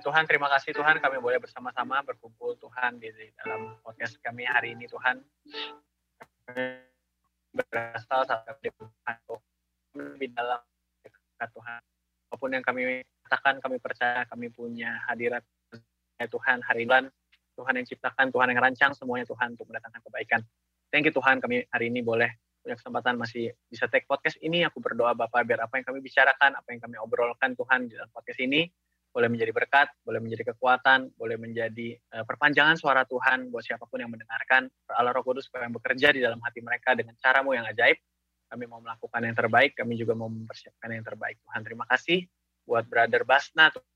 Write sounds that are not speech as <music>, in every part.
Tuhan, terima kasih Tuhan kami boleh bersama-sama berkumpul Tuhan di dalam podcast kami hari ini Tuhan. Berasal dari Tuhan lebih dalam Tuhan. Apa pun yang kami katakan, kami percaya kami punya hadirat Tuhan hari ini. Tuhan yang ciptakan, Tuhan yang rancang semuanya Tuhan untuk mendatangkan kebaikan. Thank you Tuhan kami hari ini boleh punya kesempatan masih bisa take podcast ini. Aku berdoa Bapak biar apa yang kami bicarakan, apa yang kami obrolkan Tuhan di dalam podcast ini boleh menjadi berkat, boleh menjadi kekuatan, boleh menjadi uh, perpanjangan suara Tuhan buat siapa pun yang mendengarkan. Allah Roh Kudus supaya bekerja di dalam hati mereka dengan caramu yang ajaib. Kami mau melakukan yang terbaik, kami juga mau mempersiapkan yang terbaik. Tuhan terima kasih buat Brother Basna. Tuhan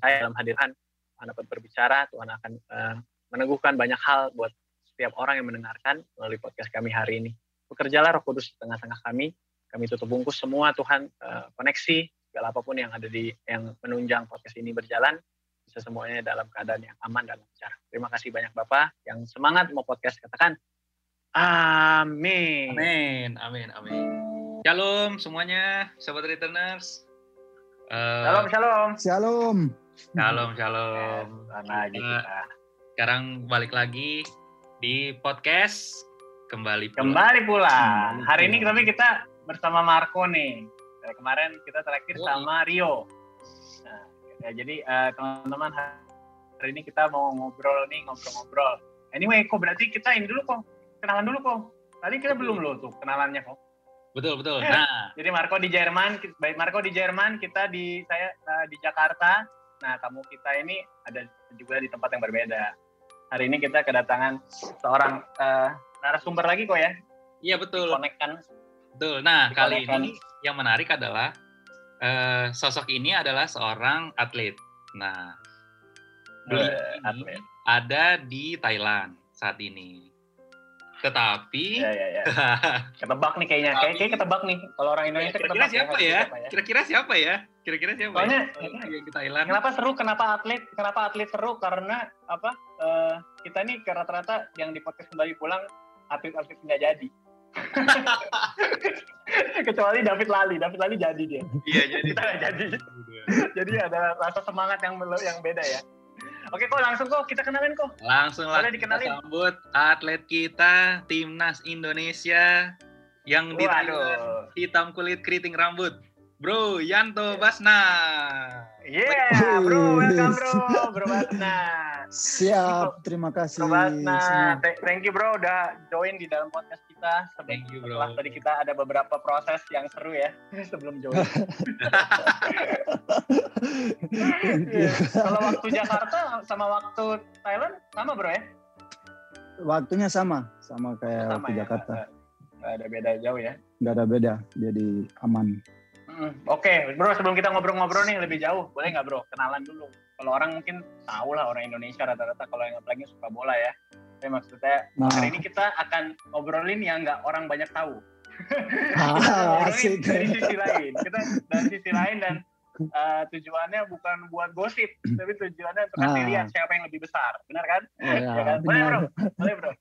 saya dalam hadiran Tuhan dapat berbicara, Tuhan akan uh, meneguhkan banyak hal buat setiap orang yang mendengarkan melalui podcast kami hari ini. Bekerjalah Roh Kudus di tengah-tengah kami. Kami tutup bungkus semua Tuhan uh, koneksi segala apa pun yang ada di yang menunjang podcast ini berjalan bisa semuanya dalam keadaan yang aman dan lancar. Terima kasih banyak Bapak yang semangat mau podcast katakan amin. Amin, amin, amin. Shalom semuanya, sobat returners. Uh, shalom, shalom. Shalom. Shalom, shalom. lagi kita. Sekarang balik lagi di podcast kembali pulang. Kembali pulang. Hari ini tapi kita bersama Marco nih. Kemarin kita terakhir oh, sama Rio. Nah, ya, jadi uh, teman-teman hari ini kita mau ngobrol nih, ngobrol-ngobrol. Anyway, kok berarti kita ini dulu kok, kenalan dulu kok. Tadi kita belum loh tuh kenalannya kok. Betul betul. Ya, nah, jadi Marco di Jerman, baik Marco di Jerman, kita di saya uh, di Jakarta. Nah, tamu kita ini ada juga di tempat yang berbeda. Hari ini kita kedatangan seorang uh, narasumber lagi kok ya. Iya betul. Konekkan Betul. Nah, kali ini yang menarik adalah uh, sosok ini adalah seorang atlet. Nah, beliau uh, atlet. ada di Thailand saat ini. Tetapi ya, ya, ya. <laughs> ketebak nih kayaknya. Kayak kayak ketebak nih. Kalau orang Indonesia kira-kira ketebak siapa ya? ya? Kira-kira siapa ya? Kira-kira siapa? Soalnya ya? Thailand. Kenapa seru? Kenapa atlet? Kenapa atlet seru? Karena apa? Uh, kita nih rata-rata yang di podcast kembali pulang atlet-atlet nggak jadi. <laughs> Kecuali David Lali, David Lali jadi dia. Iya jadi. <laughs> Kita nggak jadi. jadi ada rasa semangat yang yang beda ya. Oke kok langsung kok kita kenalin kok. Langsung lah dikenalin. Kita sambut atlet kita timnas Indonesia yang di hitam kulit keriting rambut. Bro Yanto Basna. Yeah, bro, welcome bro, bro Basna. Siap, terima kasih. Bro Basna, thank you bro udah join di dalam podcast kita. Thank you bro. Setelah tadi kita ada beberapa proses yang seru ya <laughs> sebelum join. <laughs> yeah. Kalau waktu Jakarta sama waktu Thailand sama bro ya? Waktunya sama, sama kayak sama waktu ya? Jakarta. Gak ada beda jauh ya? Gak ada beda, jadi aman. Oke, okay. bro sebelum kita ngobrol-ngobrol nih lebih jauh, boleh nggak bro kenalan dulu? Kalau orang mungkin tahu lah orang Indonesia rata-rata kalau yang apalagi suka bola ya. Tapi maksudnya nah. hari ini kita akan ngobrolin yang nggak orang banyak tahu. Ah, <laughs> asik. dari sisi lain, kita dari sisi lain dan uh, tujuannya bukan buat gosip, <clears throat> tapi tujuannya untuk ah. lihat siapa yang lebih besar, benar kan? Oh, ya, ya kan? Boleh bro, boleh bro.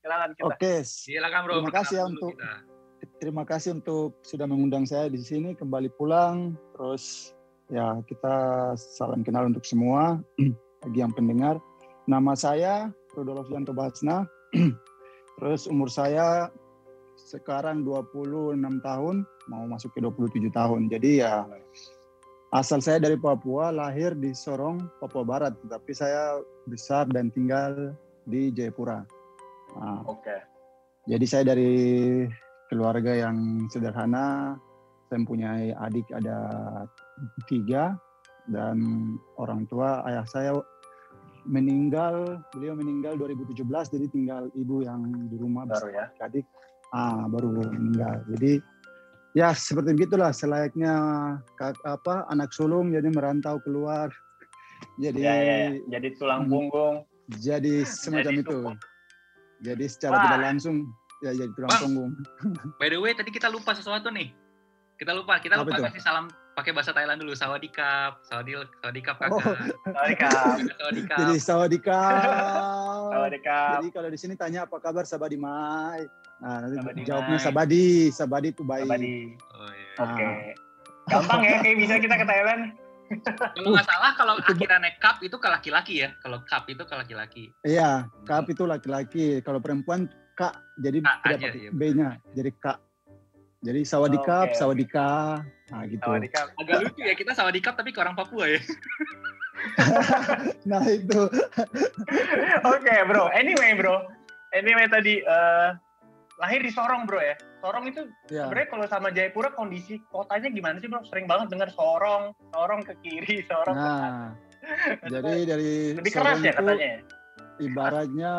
Silakan kita. Oke, silakan bro. Terima kasih ya untuk kita terima kasih untuk sudah mengundang saya di sini kembali pulang. Terus ya kita salam kenal untuk semua <clears throat> bagi yang pendengar. Nama saya Rudolf Yanto Basna. <clears throat> Terus umur saya sekarang 26 tahun, mau masuk ke 27 tahun. Jadi ya asal saya dari Papua, lahir di Sorong, Papua Barat, tapi saya besar dan tinggal di Jayapura. Nah, Oke. Okay. Jadi saya dari keluarga yang sederhana. Saya mempunyai adik ada tiga dan orang tua ayah saya meninggal beliau meninggal 2017 jadi tinggal ibu yang di rumah baru ya adik ah baru meninggal jadi ya seperti begitulah selayaknya apa anak sulung jadi merantau keluar <laughs> jadi ya, ya, ya. jadi tulang hmm. punggung jadi semacam jadi itu jadi secara Wah. tidak langsung ya jadi tulang punggung. <laughs> By the way, tadi kita lupa sesuatu nih. Kita lupa, kita lupa kasih salam pakai bahasa Thailand dulu. Sawadikap, sawadil, sawadikap kakak. Oh. Sawadikap. sawadikap. Jadi sawadikap. sawadikap. Jadi kalau di sini tanya apa kabar Sabadi Mai. Nah, nanti sabadi jawabnya mai. Sabadi, Sabadi itu baik. Sabadi. Oh, iya. Oke. Okay. Gampang ya, kayak bisa kita ke Thailand. Kalau nggak salah kalau akhirnya naik cup itu ke laki-laki ya. Kalau cup itu ke laki-laki. Iya, cup itu laki-laki. Kalau perempuan kak, jadi Kak tidak aja, pakai iya. B-nya, jadi kak. Jadi sawadikap, oke. sawadika, nah gitu. Sawadika. Agak lucu ya kita sama di cup tapi ke orang Papua ya. <laughs> Nah itu, Oke bro, anyway bro, anyway tadi eh, lahir di Sorong bro ya. Sorong itu ya. sebenarnya kalau sama Jayapura kondisi kotanya gimana sih bro? Sering banget dengar Sorong, Sorong ke kiri, Sorong ke kanan. Nah, jadi dari Lebih keras Sorong ya itu katanya. ya? ibaratnya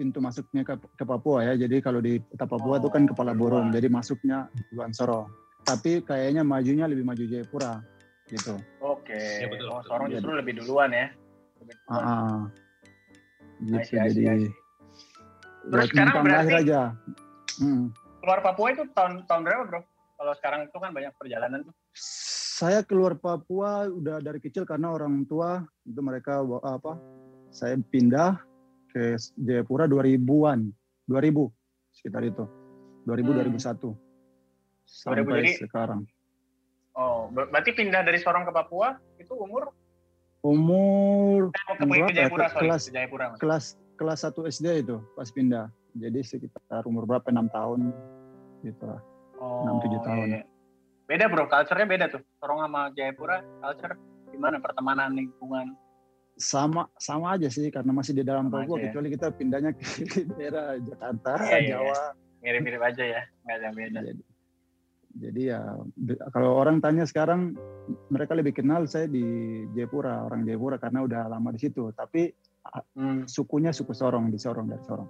pintu masuknya ke, ke Papua ya. Jadi kalau di Papua itu Oh, kan kepala burung, jadi masuknya duluan Sorong. Tapi kayaknya majunya lebih maju Jayapura gitu. Oke, Ya, betul, oh. Sorong Jadi- justru lebih duluan ya. Lebih Ah, duluan. ah. gitu see, I see, jadi I see. Terus buat sekarang berarti- lahir aja. Hmm. Keluar Papua itu tahun tahun berapa bro? Kalau sekarang itu kan banyak perjalanan tuh. Saya keluar Papua udah dari kecil karena orang tua itu mereka apa? Saya pindah ke Jayapura 2000-an, 2000 sekitar itu. 2000 Hmm. 2001. Sampai 2000, jadi- sekarang. Oh, ber- berarti pindah dari Sorong ke Papua itu umur Umur eh, ke, Berapa ya? Jayapura, Ke- sorry, kelas- ke Jayapura. Mas. kelas kelas 1 SD itu pas pindah. Jadi sekitar umur berapa? 6 tahun gitu lah. Oh, enam, tujuh iya, tahun. iya. Beda bro, culture-nya beda tuh. Sorong sama Jayapura, culture gimana pertemanan lingkungan? Sama sama aja sih karena masih di dalam Sama Papua ya. kecuali kita pindahnya ke <laughs> daerah Jakarta, iya, Jawa. Mirip-mirip aja ya, nggak ada beda. Jadi, jadi ya kalau orang tanya sekarang mereka lebih kenal saya di Jayapura, orang Jayapura karena udah lama di situ. Tapi Hmm, sukunya suku Sorong di Sorong dari Sorong.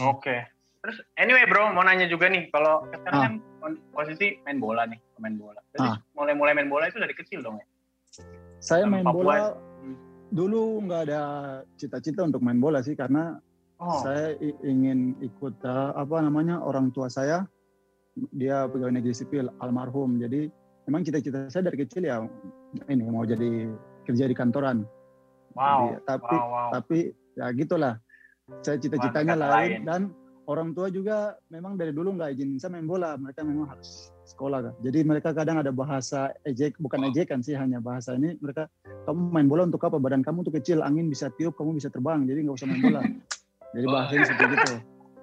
Oke. Terus anyway bro, mau nanya juga nih, kalau sekarang Ah. kan posisi main bola nih, pemain bola. Jadi Ah. mulai-mulai main bola itu dari kecil dong ya? Saya Sama main Papua. bola. Dulu nggak ada cita-cita untuk main bola sih karena Oh, saya ingin ikut uh, apa namanya orang tua saya dia pegawai negeri sipil almarhum. Jadi memang cita-cita saya dari kecil ya ini mau jadi kerja di kantoran. Wow, Jadi, tapi wow, wow. tapi ya gitulah. Saya cita-citanya lain. dan orang tua juga memang dari dulu nggak izin saya main bola. Mereka memang harus sekolah kan jadi mereka kadang ada bahasa ejek bukan Oh. ejekan sih hanya bahasa ini mereka kamu main bola untuk apa badan kamu tuh kecil angin bisa tiup kamu bisa terbang jadi nggak usah main bola jadi bahasanya seperti itu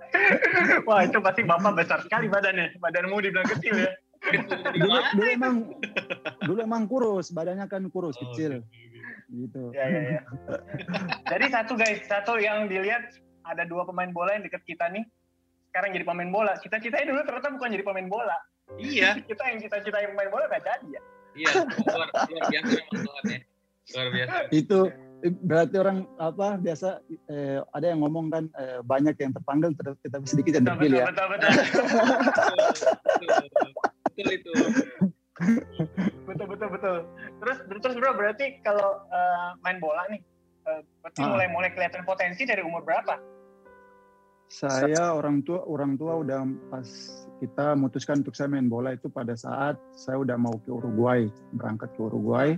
<laughs> Wah itu pasti bapak besar sekali badannya, badanmu dibilang kecil ya. <laughs> dulu, dulu emang dulu emang kurus badannya kan kurus Oh, kecil gitu. gitu Ya, ya, ya. Jadi satu guys, satu yang dilihat ada dua pemain bola yang deket kita nih. Sekarang jadi pemain bola. Cita-citanya dulu ternyata bukan jadi pemain bola. Iya, <laughs> Kita yang cita-cita yang pemain bola gak jadi ya. iya. Luar, luar biasa memang Tuhan ya. Luar biasa. itu berarti orang apa biasa eh, ada yang ngomong kan eh, banyak yang terpanggil ter- tetapi sedikit yang Betul, terpilih betul, ya betul, betul. Betul, betul itu. betul betul betul terus terus bro berarti kalau eh, main bola nih eh, berarti Ah. mulai mulai kelihatan potensi dari umur berapa saya orang tua orang tua udah pas kita memutuskan untuk saya main bola itu pada saat saya udah mau ke Uruguay berangkat ke Uruguay.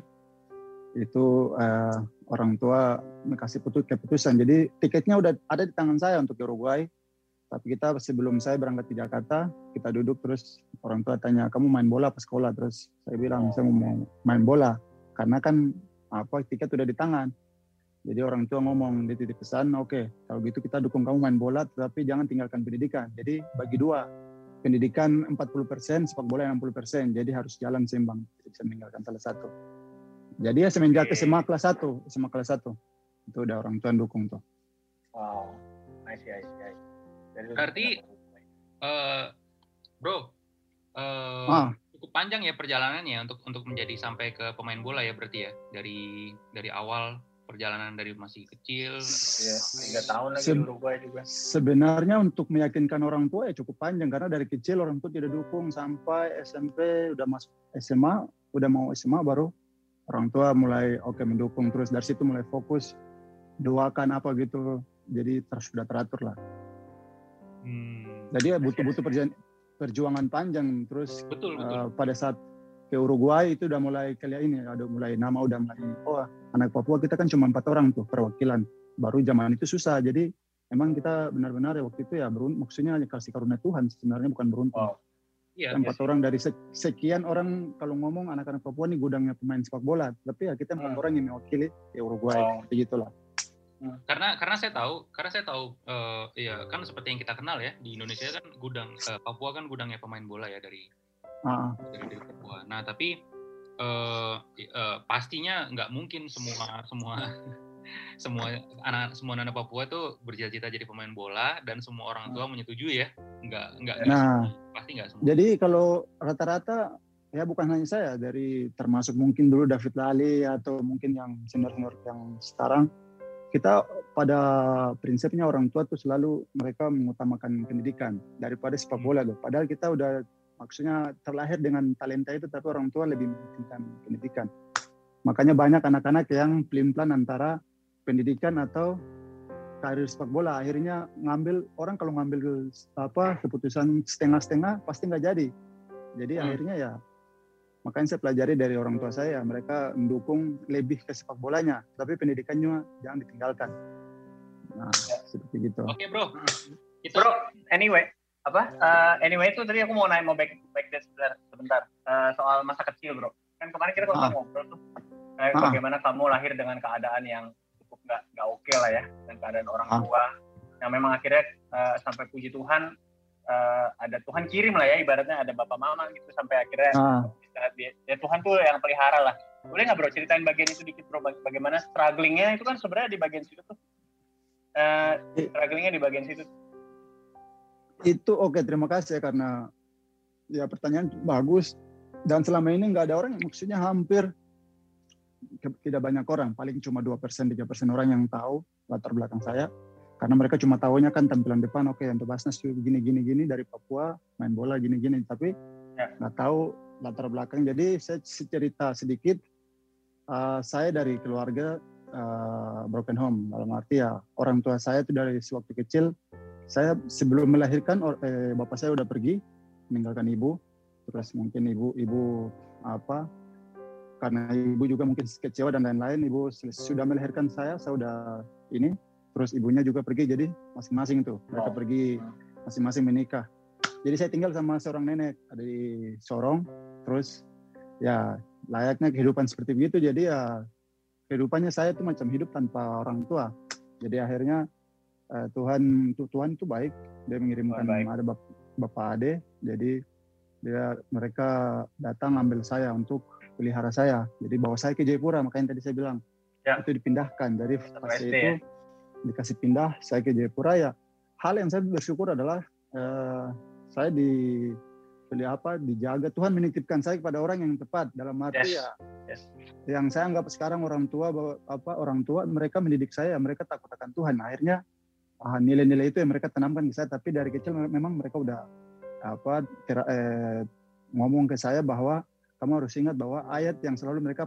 Itu eh, orang tua kasih putus keputusan. Jadi tiketnya udah ada di tangan saya untuk ke Uruguay. Tapi kita sebelum saya berangkat ke Jakarta kita duduk terus. Orang tua tanya kamu main bola apa sekolah? Terus saya bilang saya mau main bola. Karena kan apa tiket udah di tangan. Jadi orang tua ngomong di titik pesan, oke, kalau gitu kita dukung kamu main bola, tetapi jangan tinggalkan pendidikan. Jadi bagi dua, pendidikan 40%, sepak bola 60%. Jadi harus jalan seimbang, tidak bisa meninggalkan salah satu. Jadi ya semenjak Oke. SMA kelas 1, SMA kelas 1, itu udah orang tua dukung tuh. wow I see, I see, I see. Jadi Berarti- Eh, bro, eh, Ah, cukup panjang ya perjalanannya untuk untuk menjadi sampai ke pemain bola ya berarti ya dari dari awal perjalanan dari masih kecil. ya tiga tahun lagi Se- Uruguay juga. sebenarnya untuk meyakinkan orang tua ya cukup panjang karena dari kecil orang tua tidak dukung sampai SMP udah masuk SMA udah mau SMA baru orang tua mulai oke mendukung. Terus dari situ mulai fokus doakan apa gitu. Jadi terus sudah teratur lah. Hmm, jadi ya butuh-butuh perjuangan panjang. Terus betul betul. eh, pada saat ke Uruguay itu udah mulai kayak ini ada mulai nama udah mulai oh anak Papua kita kan cuma empat orang tuh perwakilan baru zaman itu susah jadi emang kita benar-benar ya waktu itu ya beruntung maksudnya kasih karunia Tuhan sebenarnya bukan beruntung Wow. Iya, empat iya orang dari sekian orang kalau ngomong anak-anak Papua ini gudangnya pemain sepak bola, tapi ya kita empat hmm. orang yang mewakili ya Uruguay, oh. begitulah. Hmm. Karena karena saya tahu, karena saya tahu, uh, ya kan seperti yang kita kenal ya di Indonesia kan gudang uh, Papua kan gudangnya pemain bola ya dari uh. dari, dari Papua. Nah tapi uh, uh, pastinya nggak mungkin semua semua <laughs> semua anak semua anak Papua tuh bercita-cita jadi pemain bola dan semua orang tua menyetujui ya nggak nggak nah pasti nggak semua jadi kalau rata-rata ya bukan hanya saya dari termasuk mungkin dulu David Lali atau mungkin yang senior-senior yang sekarang kita pada prinsipnya orang tua tuh selalu mereka mengutamakan pendidikan daripada sepak hmm. bola loh. Padahal kita udah maksudnya terlahir dengan talenta itu tapi orang tua lebih mementingkan pendidikan. Makanya banyak anak-anak yang pelin-pelan antara pendidikan atau karir sepak bola. Akhirnya ngambil orang kalau ngambil apa keputusan setengah-setengah pasti nggak jadi. Jadi hmm. akhirnya ya makanya saya pelajari dari orang tua saya mereka mendukung lebih ke sepak bolanya tapi pendidikannya jangan ditinggalkan. Nah ya. seperti gitu. Oke okay, bro itu bro anyway apa uh, anyway itu tadi aku mau nanya mau back back sebentar sebentar uh, soal masa kecil bro kan kemarin kita kalau ah. ngobrol tuh kayak ah. bagaimana kamu lahir dengan keadaan yang nggak nggak oke okay lah ya dengan keadaan orang ah. tua yang memang akhirnya uh, sampai puji Tuhan uh, ada Tuhan kirim lah ya ibaratnya ada bapak mama gitu sampai akhirnya ah. ya Tuhan tuh yang pelihara lah boleh nggak bro ceritain bagian itu dikit bro bagaimana strugglingnya itu kan sebenarnya di bagian situ tuh uh, strugglingnya di bagian situ itu oke okay, terima kasih ya karena ya pertanyaan bagus dan selama ini nggak ada orang maksudnya hampir tidak banyak orang, paling cuma dua persen, tiga persen orang yang tahu latar belakang saya. Karena mereka cuma tahunya kan tampilan depan, oke okay, untuk Basnas gini gini gini dari Papua main bola gini gini, tapi ya. nggak ya. tahu latar belakang. Jadi saya cerita sedikit. Uh, saya dari keluarga uh, broken home dalam arti ya orang tua saya itu dari sewaktu kecil saya sebelum melahirkan eh, bapak saya udah pergi meninggalkan ibu. Terus mungkin ibu ibu apa karena ibu juga mungkin kecewa dan lain-lain ibu sudah melahirkan saya saya sudah ini. Terus ibunya juga pergi jadi masing-masing tuh. Mereka pergi masing-masing menikah. Jadi saya tinggal sama seorang nenek ada di Sorong. Terus ya layaknya kehidupan seperti begitu. Jadi ya kehidupannya saya itu macam hidup tanpa orang tua. Jadi akhirnya uh, Tuhan Tuhan itu baik dia mengirimkan baik. ada bap bapak ade jadi dia mereka datang ambil saya untuk pelihara saya. Jadi bawa saya ke Jayapura, makanya tadi saya bilang ya. itu dipindahkan dari fase itu ya. dikasih pindah saya ke Jayapura ya. Hal yang saya bersyukur adalah uh, saya di beli apa dijaga Tuhan menitipkan saya kepada orang yang tepat dalam arti yes. ya yes. yang saya anggap sekarang orang tua apa orang tua mereka mendidik saya mereka takut akan Tuhan akhirnya nilai-nilai itu yang mereka tanamkan ke saya tapi dari kecil memang mereka udah apa ter, eh, ngomong ke saya bahwa kamu harus ingat bahwa ayat yang selalu mereka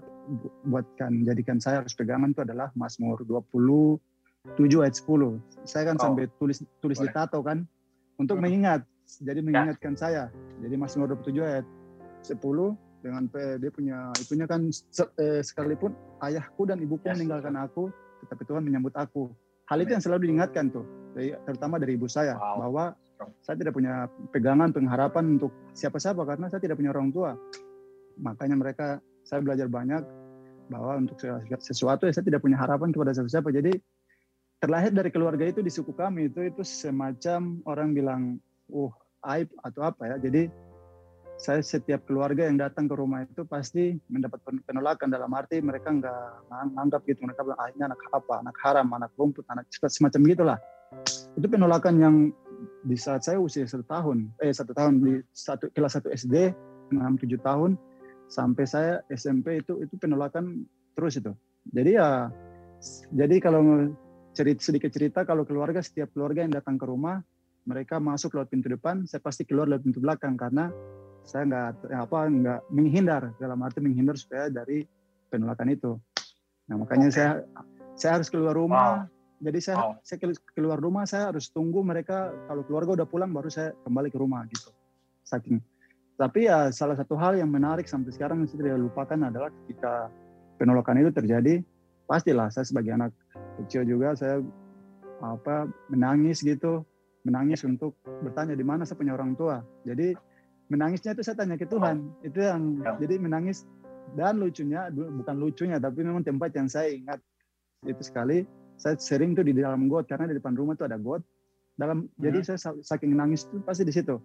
buatkan jadikan saya harus pegangan itu adalah Mazmur 27 ayat 10. Saya kan oh. sampai tulis tulis Boleh. di tato kan untuk hmm. mengingat. Jadi ya. mengingatkan ya. saya. Jadi Mazmur 27 ayat 10 dengan dia punya itunya kan eh, sekalipun ayahku dan ibuku yes. meninggalkan aku, tetapi Tuhan menyambut aku. Hal itu yang selalu diingatkan tuh, terutama dari ibu saya wow. bahwa saya tidak punya pegangan pengharapan untuk siapa-siapa karena saya tidak punya orang tua. Makanya mereka saya belajar banyak bahwa untuk sesuatu ya saya tidak punya harapan kepada siapa-siapa. Jadi terlahir dari keluarga itu di suku kami itu itu semacam orang bilang uh aib atau apa ya? Jadi saya setiap keluarga yang datang ke rumah itu pasti mendapat penolakan. Dalam arti mereka nggak menganggap gitu. Mereka bilang ah ini anak apa? Anak haram anak rumput anak semacam gitulah. Itu penolakan yang di saat saya usia satu tahun eh satu tahun di satu kelas satu SD enam tujuh tahun sampai saya SMP itu itu penolakan terus itu. Jadi ya jadi kalau cerita sedikit cerita kalau keluarga setiap keluarga yang datang ke rumah mereka masuk lewat pintu depan, saya pasti keluar lewat pintu belakang karena saya nggak apa nggak menghindar dalam arti menghindar supaya dari penolakan itu. Nah makanya okay. saya saya harus keluar rumah. Wow. Jadi saya wow. saya keluar rumah saya harus tunggu mereka kalau keluarga udah pulang baru saya kembali ke rumah gitu. Saking tapi ya salah satu hal yang menarik sampai sekarang saya tidak lupakan adalah ketika penolakan itu terjadi, pastilah saya sebagai anak kecil juga saya apa menangis gitu, menangis untuk bertanya di mana saya punya orang tua. Jadi menangisnya itu saya tanya ke Tuhan oh. itu yang ya. jadi menangis dan lucunya bukan lucunya tapi memang tempat yang saya ingat itu sekali saya sering tuh di dalam got karena di depan rumah tuh ada got dalam hmm. jadi saya saking nangis tuh pasti di situ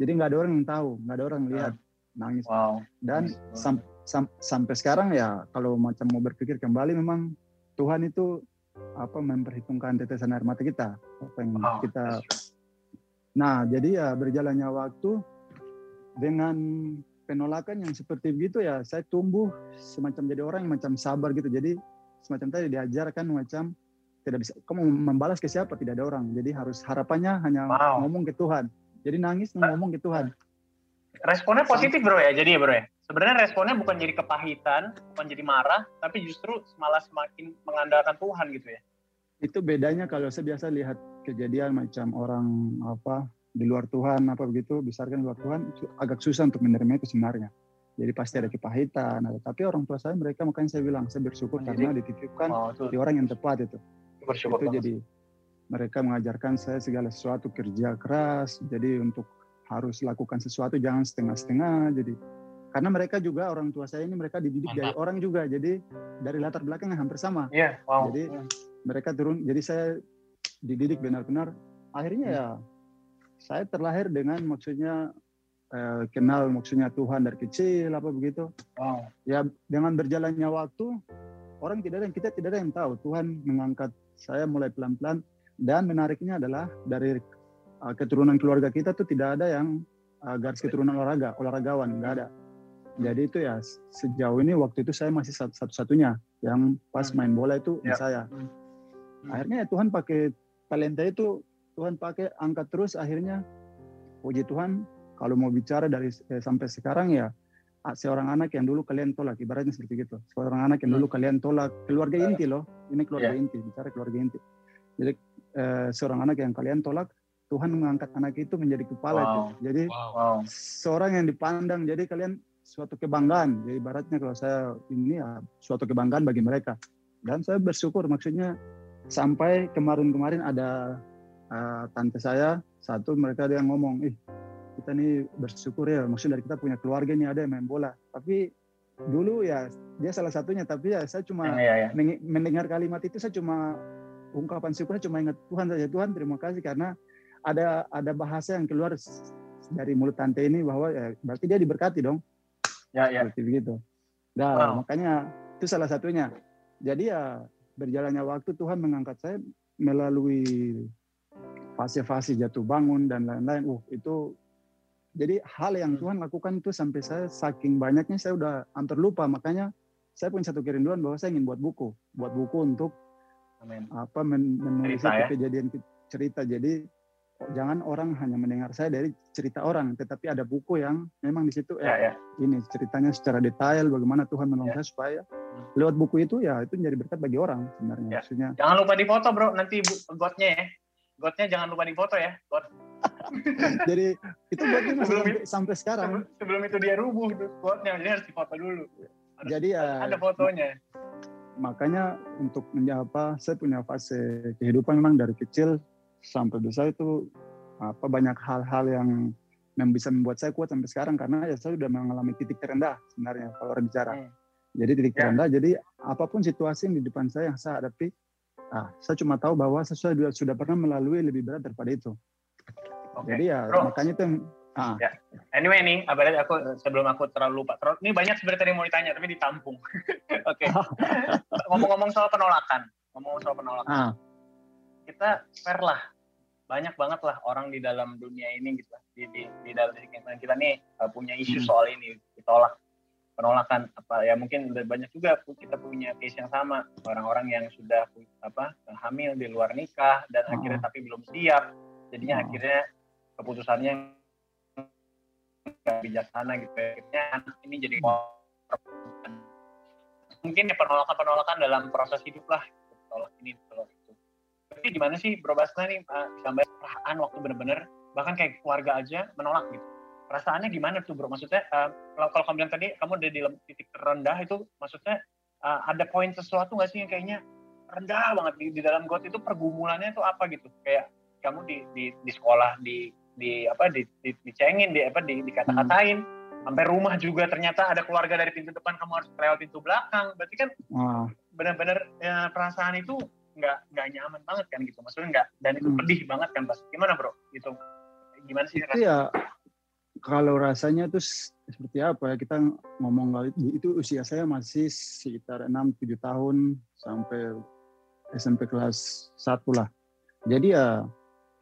jadi nggak ada orang yang tahu nggak ada orang lihat hmm. nangis wow. dan sam, sam, sampai sekarang ya kalau macam mau berpikir kembali memang Tuhan itu apa memperhitungkan tetesan air mata kita apa yang wow. kita nah jadi ya berjalannya waktu dengan penolakan yang seperti begitu ya saya tumbuh semacam jadi orang yang macam sabar gitu. Jadi semacam tadi diajarkan macam tidak bisa kamu membalas ke siapa? Tidak ada orang. Jadi harus harapannya hanya wow. ngomong ke Tuhan. Jadi nangis ngomong ke Tuhan. Responnya positif bro ya? Jadi ya bro ya? Sebenarnya responnya bukan jadi kepahitan bukan jadi marah tapi justru malah semakin mengandalkan Tuhan gitu ya? Itu bedanya kalau saya biasa lihat kejadian macam orang apa di luar Tuhan apa begitu besarkan di luar Tuhan agak susah untuk menerima itu sebenarnya jadi pasti ada kepahitan ada tapi orang tua saya mereka makanya saya bilang saya bersyukur jadi, karena dititipkan oh, di orang yang tepat itu bersyukur itu jadi mereka mengajarkan saya segala sesuatu kerja keras jadi untuk harus lakukan sesuatu jangan setengah-setengah jadi karena mereka juga orang tua saya ini mereka dididik Mantap. dari orang juga jadi dari latar belakang hampir sama yeah, wow. jadi yeah. mereka turun jadi saya dididik benar-benar akhirnya hmm. ya saya terlahir dengan maksudnya eh, kenal maksudnya Tuhan dari kecil apa begitu. Wow. Ya dengan berjalannya waktu orang tidak ada yang kita tidak ada yang tahu Tuhan mengangkat saya mulai pelan-pelan dan menariknya adalah dari uh, keturunan keluarga kita tuh tidak ada yang uh, garis keturunan olahraga olahragawan nggak ada. Jadi itu ya sejauh ini waktu itu saya masih satu-satunya yang pas hmm. main bola itu ya. saya. Hmm. Akhirnya ya Tuhan pakai talenta itu Tuhan pakai angkat terus akhirnya puji Tuhan kalau mau bicara dari eh, sampai sekarang ya seorang anak yang dulu kalian tolak ibaratnya seperti itu seorang anak yang dulu hmm. kalian tolak keluarga inti loh ini keluarga yeah. inti bicara keluarga inti jadi eh, seorang anak yang kalian tolak Tuhan mengangkat anak itu menjadi kepala wow. itu jadi wow. seorang yang dipandang jadi kalian suatu kebanggaan jadi ibaratnya kalau saya ini ya suatu kebanggaan bagi mereka dan saya bersyukur maksudnya sampai kemarin-kemarin ada uh, tante saya satu mereka ada yang ngomong ih kita nih bersyukur ya maksudnya dari kita punya keluarga nih ada yang main bola. Tapi dulu ya dia salah satunya tapi ya saya cuma ya, ya, ya. mendengar kalimat itu saya cuma ungkapan syukurnya cuma ingat Tuhan saja Tuhan terima kasih. Karena ada ada bahasa yang keluar dari mulut tante ini bahwa ya, berarti dia diberkati dong. Ya ya. Seperti begitu. Nah wow. makanya itu salah satunya. Jadi ya berjalannya waktu Tuhan mengangkat saya melalui fase-fase jatuh bangun dan lain-lain. Uh, itu jadi hal yang hmm. Tuhan lakukan itu sampai saya saking banyaknya saya udah hampir lupa. Makanya saya punya satu kerinduan bahwa saya ingin buat buku, buat buku untuk Amen. apa men menulis cerita, ya? kejadian cerita. Jadi jangan orang hanya mendengar saya dari cerita orang, tetapi ada buku yang memang di situ ya, ya, ya. ini ceritanya secara detail bagaimana Tuhan menolong ya. saya supaya hmm. lewat buku itu ya itu menjadi berkat bagi orang sebenarnya. Ya. Maksudnya. Jangan lupa di foto bro, nanti gotnya ya. Gotnya jangan lupa difoto ya, got. <laughs> jadi itu gotnya masih sebelum sampai, sampai sekarang. Sebelum itu dia rubuh itu gotnya, jadi harus difoto dulu. Harus, jadi ya ada fotonya. Makanya untuk menjawab saya punya fase kehidupan memang dari kecil sampai besar itu apa banyak hal-hal yang yang bisa membuat saya kuat sampai sekarang karena ya saya sudah mengalami titik terendah sebenarnya kalau orang bicara. Hmm. Jadi titik ya. terendah. Jadi apa pun situasi yang di depan saya yang saya hadapi, Nah, saya cuma tahu bahwa saya sudah, sudah pernah melalui lebih berat daripada itu. Okay. Jadi ya Bro. makanya itu ah. ya. Anyway nih, abadat aku sebelum aku terlalu lupa. Terus ini banyak sebenarnya yang mau ditanya tapi ditampung. <laughs> Oke. <laughs> Ngomong-ngomong soal penolakan, ngomong soal penolakan. Ah. Kita fair lah. Banyak banget lah orang di dalam dunia ini gitu Di, di, di dalam kita nih uh, punya isu hmm. soal ini ditolak penolakan apa ya mungkin banyak juga kita punya case yang sama. Orang-orang yang sudah apa hamil di luar nikah dan oh. akhirnya tapi belum siap jadinya oh. akhirnya keputusannya nggak bijaksana gitu akhirnya ini jadi hmm. mungkin ya penolakan-penolakan dalam proses hidup lah. Tolak ini tolak itu. Tapi gimana sih Bro Basna nih sampai perasaan waktu bener-bener bahkan kayak keluarga aja menolak gitu perasaannya gimana tuh bro? Maksudnya uh, kalau kamu bilang tadi kamu udah di titik terendah itu maksudnya uh, ada poin sesuatu nggak sih yang kayaknya rendah banget di, di dalam got itu pergumulannya itu apa gitu? Kayak kamu di di, di sekolah di di apa di, di dicengin di apa di dikata-katain hmm. sampai rumah juga ternyata ada keluarga dari pintu depan kamu harus lewat pintu belakang berarti kan hmm. benar-benar ya, perasaan itu nggak nggak nyaman banget kan gitu maksudnya nggak dan itu hmm. pedih banget kan pas gimana bro gitu gimana sih rasanya? ya kalau rasanya tuh seperti apa ya kita ngomong kali itu usia saya masih sekitar 6-7 tahun sampai SMP kelas 1 lah. Jadi ya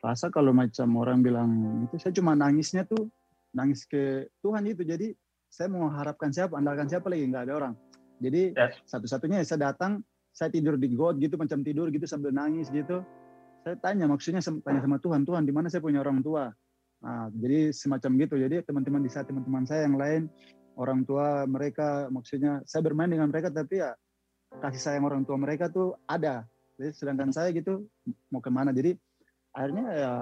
rasa kalau macam orang bilang itu saya cuma nangisnya tuh nangis ke Tuhan itu. Jadi saya mau harapkan siapa andalkan siapa lagi nggak ada orang. Jadi yes. satu-satunya saya datang saya tidur di got gitu macam tidur gitu sambil nangis gitu. Saya tanya maksudnya tanya sama Tuhan Tuhan di mana saya punya orang tua nah jadi semacam gitu. Jadi teman-teman di saat teman-teman saya yang lain orang tua mereka maksudnya saya bermain dengan mereka tapi ya kasih sayang orang tua mereka tuh ada. Jadi sedangkan saya gitu mau ke mana jadi akhirnya ya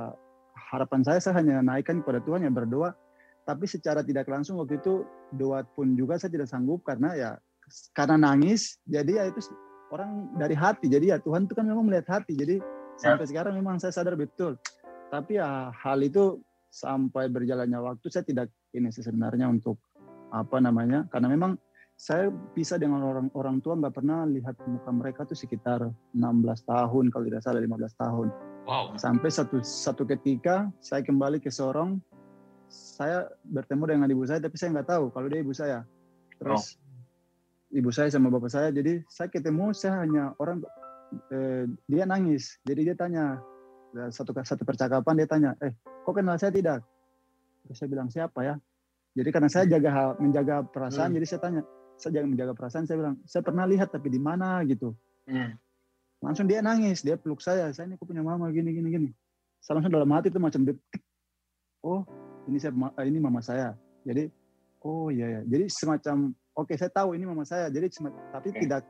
harapan saya saya hanya naikkan kepada Tuhan yang berdoa. Tapi secara tidak langsung waktu itu doa pun juga saya tidak sanggup karena ya karena nangis. Jadi ya itu orang dari hati. Jadi ya Tuhan itu kan memang melihat hati. Jadi ya. sampai sekarang memang saya sadar betul. Tapi ya hal itu sampai berjalannya waktu saya tidak ini sebenarnya untuk apa namanya karena memang saya bisa dengan orang orang tua nggak pernah lihat muka mereka tuh sekitar 16 tahun kalau tidak salah 15 tahun Wow. Sampai satu satu ketika saya kembali ke Sorong, saya bertemu dengan ibu saya, tapi saya nggak tahu kalau dia ibu saya. Terus oh. ibu saya sama bapak saya, jadi saya ketemu, saya hanya orang eh, dia nangis, jadi dia tanya satu satu percakapan dia tanya, eh kok kenal saya tidak? Terus saya bilang siapa ya? Jadi karena saya jaga menjaga perasaan, hmm. jadi saya tanya, saya jaga menjaga perasaan, saya bilang saya pernah lihat tapi di mana gitu. Hmm langsung dia nangis dia peluk saya saya ini aku punya mama gini gini gini saya langsung dalam hati itu macam detik oh ini saya ini mama saya jadi oh iya ya jadi semacam oke okay, saya tahu ini mama saya jadi tapi okay. tidak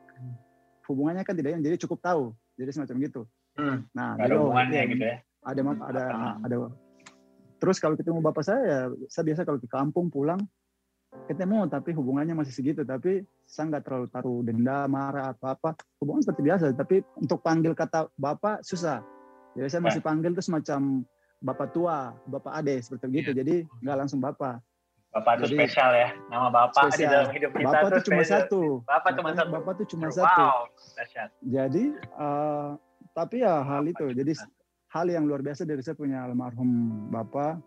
hubungannya kan tidak yang jadi cukup tahu jadi semacam gitu hmm. nah ada hubungannya gitu ya ada ada ada terus kalau ketemu bapak saya ya saya biasa kalau ke kampung pulang ketemu tapi hubungannya masih segitu. Tapi saya nggak terlalu taruh denda marah atau apa. Hubungan seperti biasa tapi untuk panggil kata bapak susah. Jadi saya masih panggil itu semacam bapak tua bapak ade seperti begitu yeah. jadi nggak langsung bapak. Bapak itu jadi, spesial ya. Nama bapak spesial. di dalam hidup kita bapak itu cuma satu. Bapak cuma satu. bapak itu cuma wow. satu. jadi uh, tapi ya hal itu. Jadi hal yang luar biasa dari saya punya almarhum bapak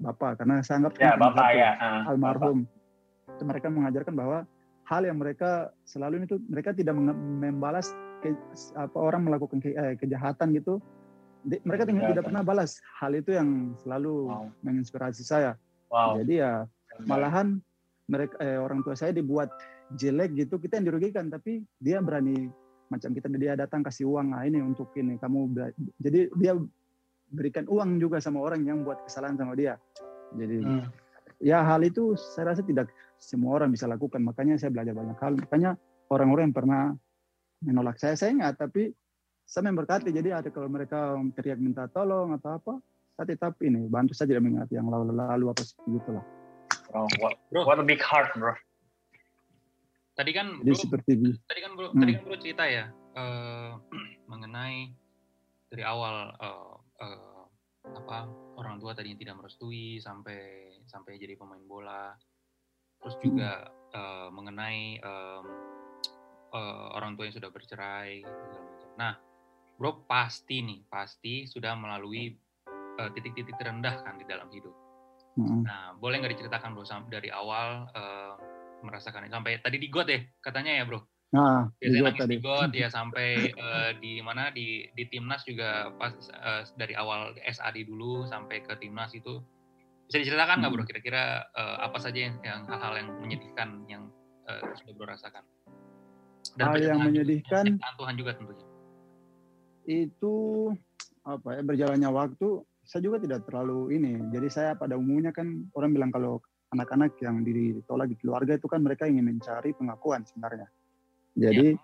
bapak karena saya anggap ya, bapak ya. uh, almarhum. Bapak itu mereka mengajarkan bahwa hal yang mereka selalu itu mereka tidak membalas ke, apa orang melakukan ke, eh, kejahatan gitu. Di, mereka tidak, tidak pernah balas hal itu yang selalu wow. menginspirasi saya. Wow. jadi ya malahan mereka eh, orang tua saya dibuat jelek gitu kita yang dirugikan. Tapi dia berani macam kita dia datang kasih uang nah ini untuk ini kamu jadi dia berikan uang juga sama orang yang buat kesalahan sama dia jadi hmm. ya hal itu saya rasa tidak semua orang bisa lakukan. Makanya saya belajar banyak hal. Makanya orang-orang yang pernah menolak saya, saya ingat. Tapi saya memberkati. Jadi ada kalau mereka teriak minta tolong atau apa, saya tetap ini bantu saja mengingat yang lalu-lalu apa seperti itulah. Oh, what, bro. what a big heart, bro. Tadi kan Jadi bro, seperti tadi kan bro, hmm. tadi kan bro cerita ya uh, <clears throat> mengenai dari awal uh, uh, apa orang tua tadinya tidak merestui sampai sampai jadi pemain bola terus juga uh, mengenai um, uh, orang tua yang sudah bercerai Nah, bro pasti nih pasti sudah melalui titik titik-titik terendah kan di dalam hidup. Hmm. Nah, boleh nggak diceritakan bro dari awal uh, merasakan sampai tadi di got ya katanya ya bro? Nah, Biasanya di tadi. di got ya sampai uh, di mana di di timnas juga pas uh, dari awal SAD dulu sampai ke timnas itu bisa diceritakan nggak bro hmm. kira-kira uh, apa saja yang, yang hal-hal yang menyedihkan yang uh, sudah bro rasakan dan hal yang menyedihkan Tuhan juga tentunya itu apa ya berjalannya waktu saya juga tidak terlalu ini jadi saya pada umumnya kan orang bilang kalau anak-anak yang ditolak di keluarga itu kan mereka ingin mencari pengakuan sebenarnya jadi ya.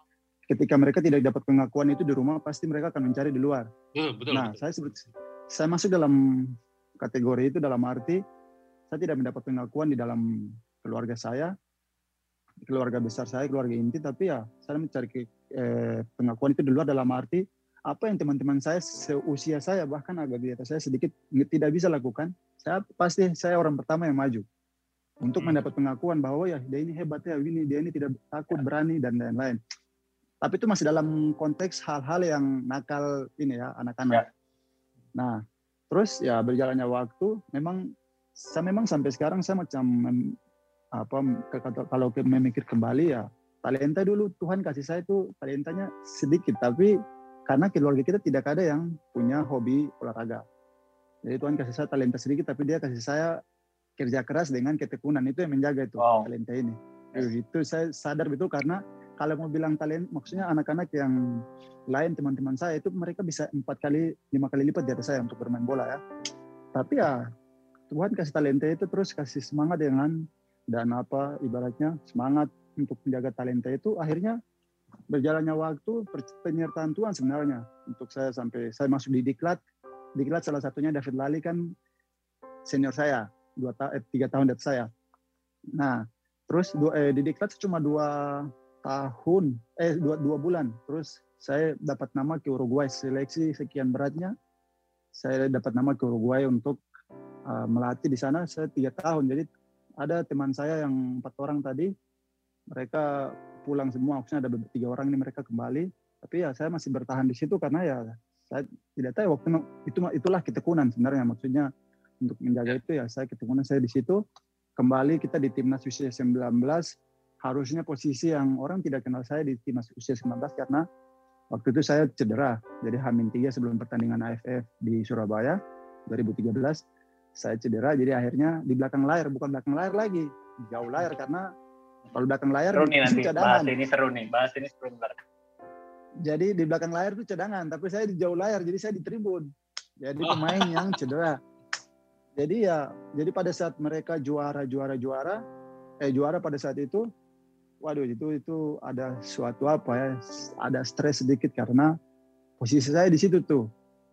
ketika mereka tidak dapat pengakuan itu di rumah pasti mereka akan mencari di luar betul, betul, nah betul. saya sebut saya masuk dalam kategori itu dalam arti saya tidak mendapat pengakuan di dalam keluarga saya, keluarga besar saya, keluarga inti, tapi ya saya mencari eh, pengakuan itu di luar dalam arti apa yang teman-teman saya seusia saya bahkan agak di atas saya sedikit tidak bisa lakukan, saya pasti saya orang pertama yang maju untuk hmm. mendapat pengakuan bahwa ya dia ini hebat ya ini dia ini tidak takut berani dan lain-lain tapi itu masih dalam konteks hal-hal yang nakal ini ya anak-anak. Ya. Nah, terus ya berjalannya waktu, memang saya memang sampai sekarang saya macam apa kalau memikir kembali ya talenta dulu Tuhan kasih saya itu talentanya sedikit tapi karena keluarga kita tidak ada yang punya hobi olahraga. Jadi Tuhan kasih saya talenta sedikit tapi dia kasih saya kerja keras dengan ketekunan. Itu yang menjaga itu wow. talenta ini. Itu saya sadar betul karena kalau mau bilang talent maksudnya anak-anak yang lain teman-teman saya itu mereka bisa empat kali lima kali lipat di atas saya untuk bermain bola ya. Tapi ya Tuhan kasih talenta itu terus kasih semangat dengan dan apa ibaratnya semangat untuk menjaga talenta itu. Akhirnya berjalannya waktu penyertaan Tuhan sebenarnya untuk saya sampai saya masuk di diklat. Diklat salah satunya David Lali kan senior saya dua ta eh, tiga tahun atas saya. Nah terus dua, eh, di diklat cuma dua tahun eh dua, dua bulan. Terus saya dapat nama ke Uruguay. Seleksi sekian beratnya saya dapat nama ke Uruguay untuk uh, melatih di sana. Saya tiga tahun. Jadi ada teman saya yang empat orang tadi mereka pulang semua. Maksudnya ada tiga orang ini mereka kembali. Tapi ya saya masih bertahan di situ karena ya saya tidak tahu waktu itu itulah ketekunan sebenarnya. Maksudnya untuk menjaga itu ya saya ketekunan saya di situ kembali kita di timnas usia 19 harusnya posisi yang orang tidak kenal saya di timnas usia 19 karena waktu itu saya cedera. Jadi Hamin 3 sebelum pertandingan AFF di Surabaya 2013 saya cedera jadi akhirnya di belakang layar bukan belakang layar lagi jauh layar karena kalau belakang layar seru nih nanti cadangan. bahas ini seru nih bahas ini seru jadi di belakang layar itu cadangan tapi saya di jauh layar jadi saya di tribun jadi pemain yang cedera jadi ya jadi pada saat mereka juara juara juara eh juara pada saat itu waduh itu itu ada suatu apa ya ada stres sedikit karena posisi saya di situ tuh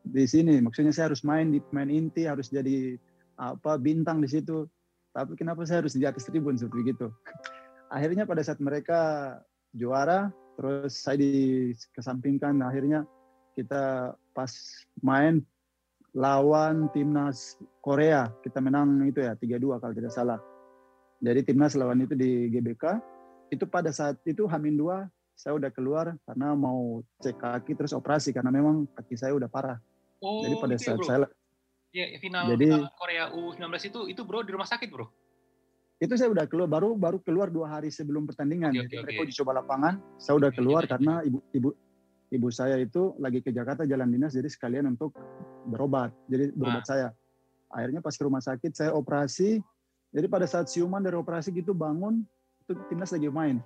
di sini. Maksudnya saya harus main di main inti harus jadi apa bintang di situ. Tapi kenapa saya harus di atas tribun seperti itu <laughs> akhirnya pada saat mereka juara terus saya dikesampingkan akhirnya kita pas main lawan timnas Korea kita menang itu ya 3-2 kalau tidak salah jadi timnas lawan itu di GBK itu pada saat itu Hamin dua saya udah keluar karena mau cek kaki terus operasi karena memang kaki saya udah parah. Oh, jadi pada ya, saat ya, saya ya, final, jadi, final Korea U19 itu itu bro di rumah sakit bro. Itu saya udah keluar baru baru keluar dua hari sebelum pertandingan. Okay, okay, mereka okay. uji coba lapangan, saya udah keluar okay, karena ibu ibu ibu saya itu lagi ke Jakarta jalan dinas jadi sekalian untuk berobat. Jadi berobat nah. saya. Akhirnya pas ke rumah sakit saya operasi. Jadi pada saat siuman dari operasi gitu bangun itu timnas lagi main.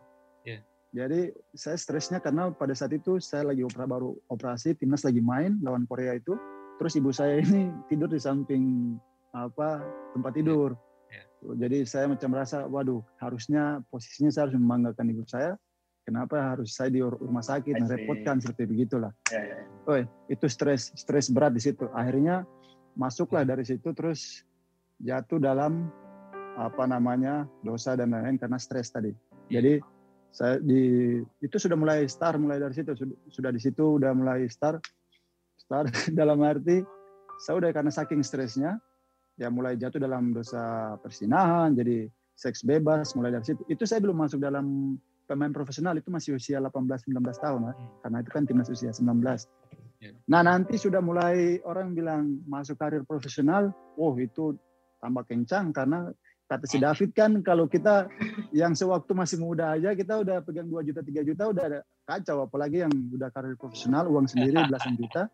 Yeah. Jadi saya stresnya karena pada saat itu saya lagi opera, baru operasi, timnas lagi main lawan Korea itu. Terus ibu saya ini tidur di samping apa tempat tidur. Yeah. Yeah. Jadi saya macam merasa, waduh, harusnya posisinya saya harus membanggakan ibu saya. Kenapa harus saya di rumah sakit merepotkan seperti begitulah. Yeah, yeah. Oh, itu stres stres berat di situ. Akhirnya masuklah dari situ terus jatuh dalam apa namanya dosa dan lain-lain karena stres tadi. Iya. Jadi saya di itu sudah mulai start mulai dari situ sudah, sudah di situ udah mulai start start <laughs> dalam arti saya udah karena saking stresnya ya mulai jatuh dalam dosa persinahan jadi seks bebas mulai dari situ itu saya belum masuk dalam pemain profesional itu masih usia 18 19 tahun ya. karena itu kan timnas usia 19 iya. nah nanti sudah mulai orang bilang masuk karir profesional oh itu tambah kencang karena kata si David kan kalau kita yang sewaktu masih muda aja kita udah pegang 2 juta 3 juta udah ada kacau. Apalagi yang udah karir profesional uang sendiri belasan juta.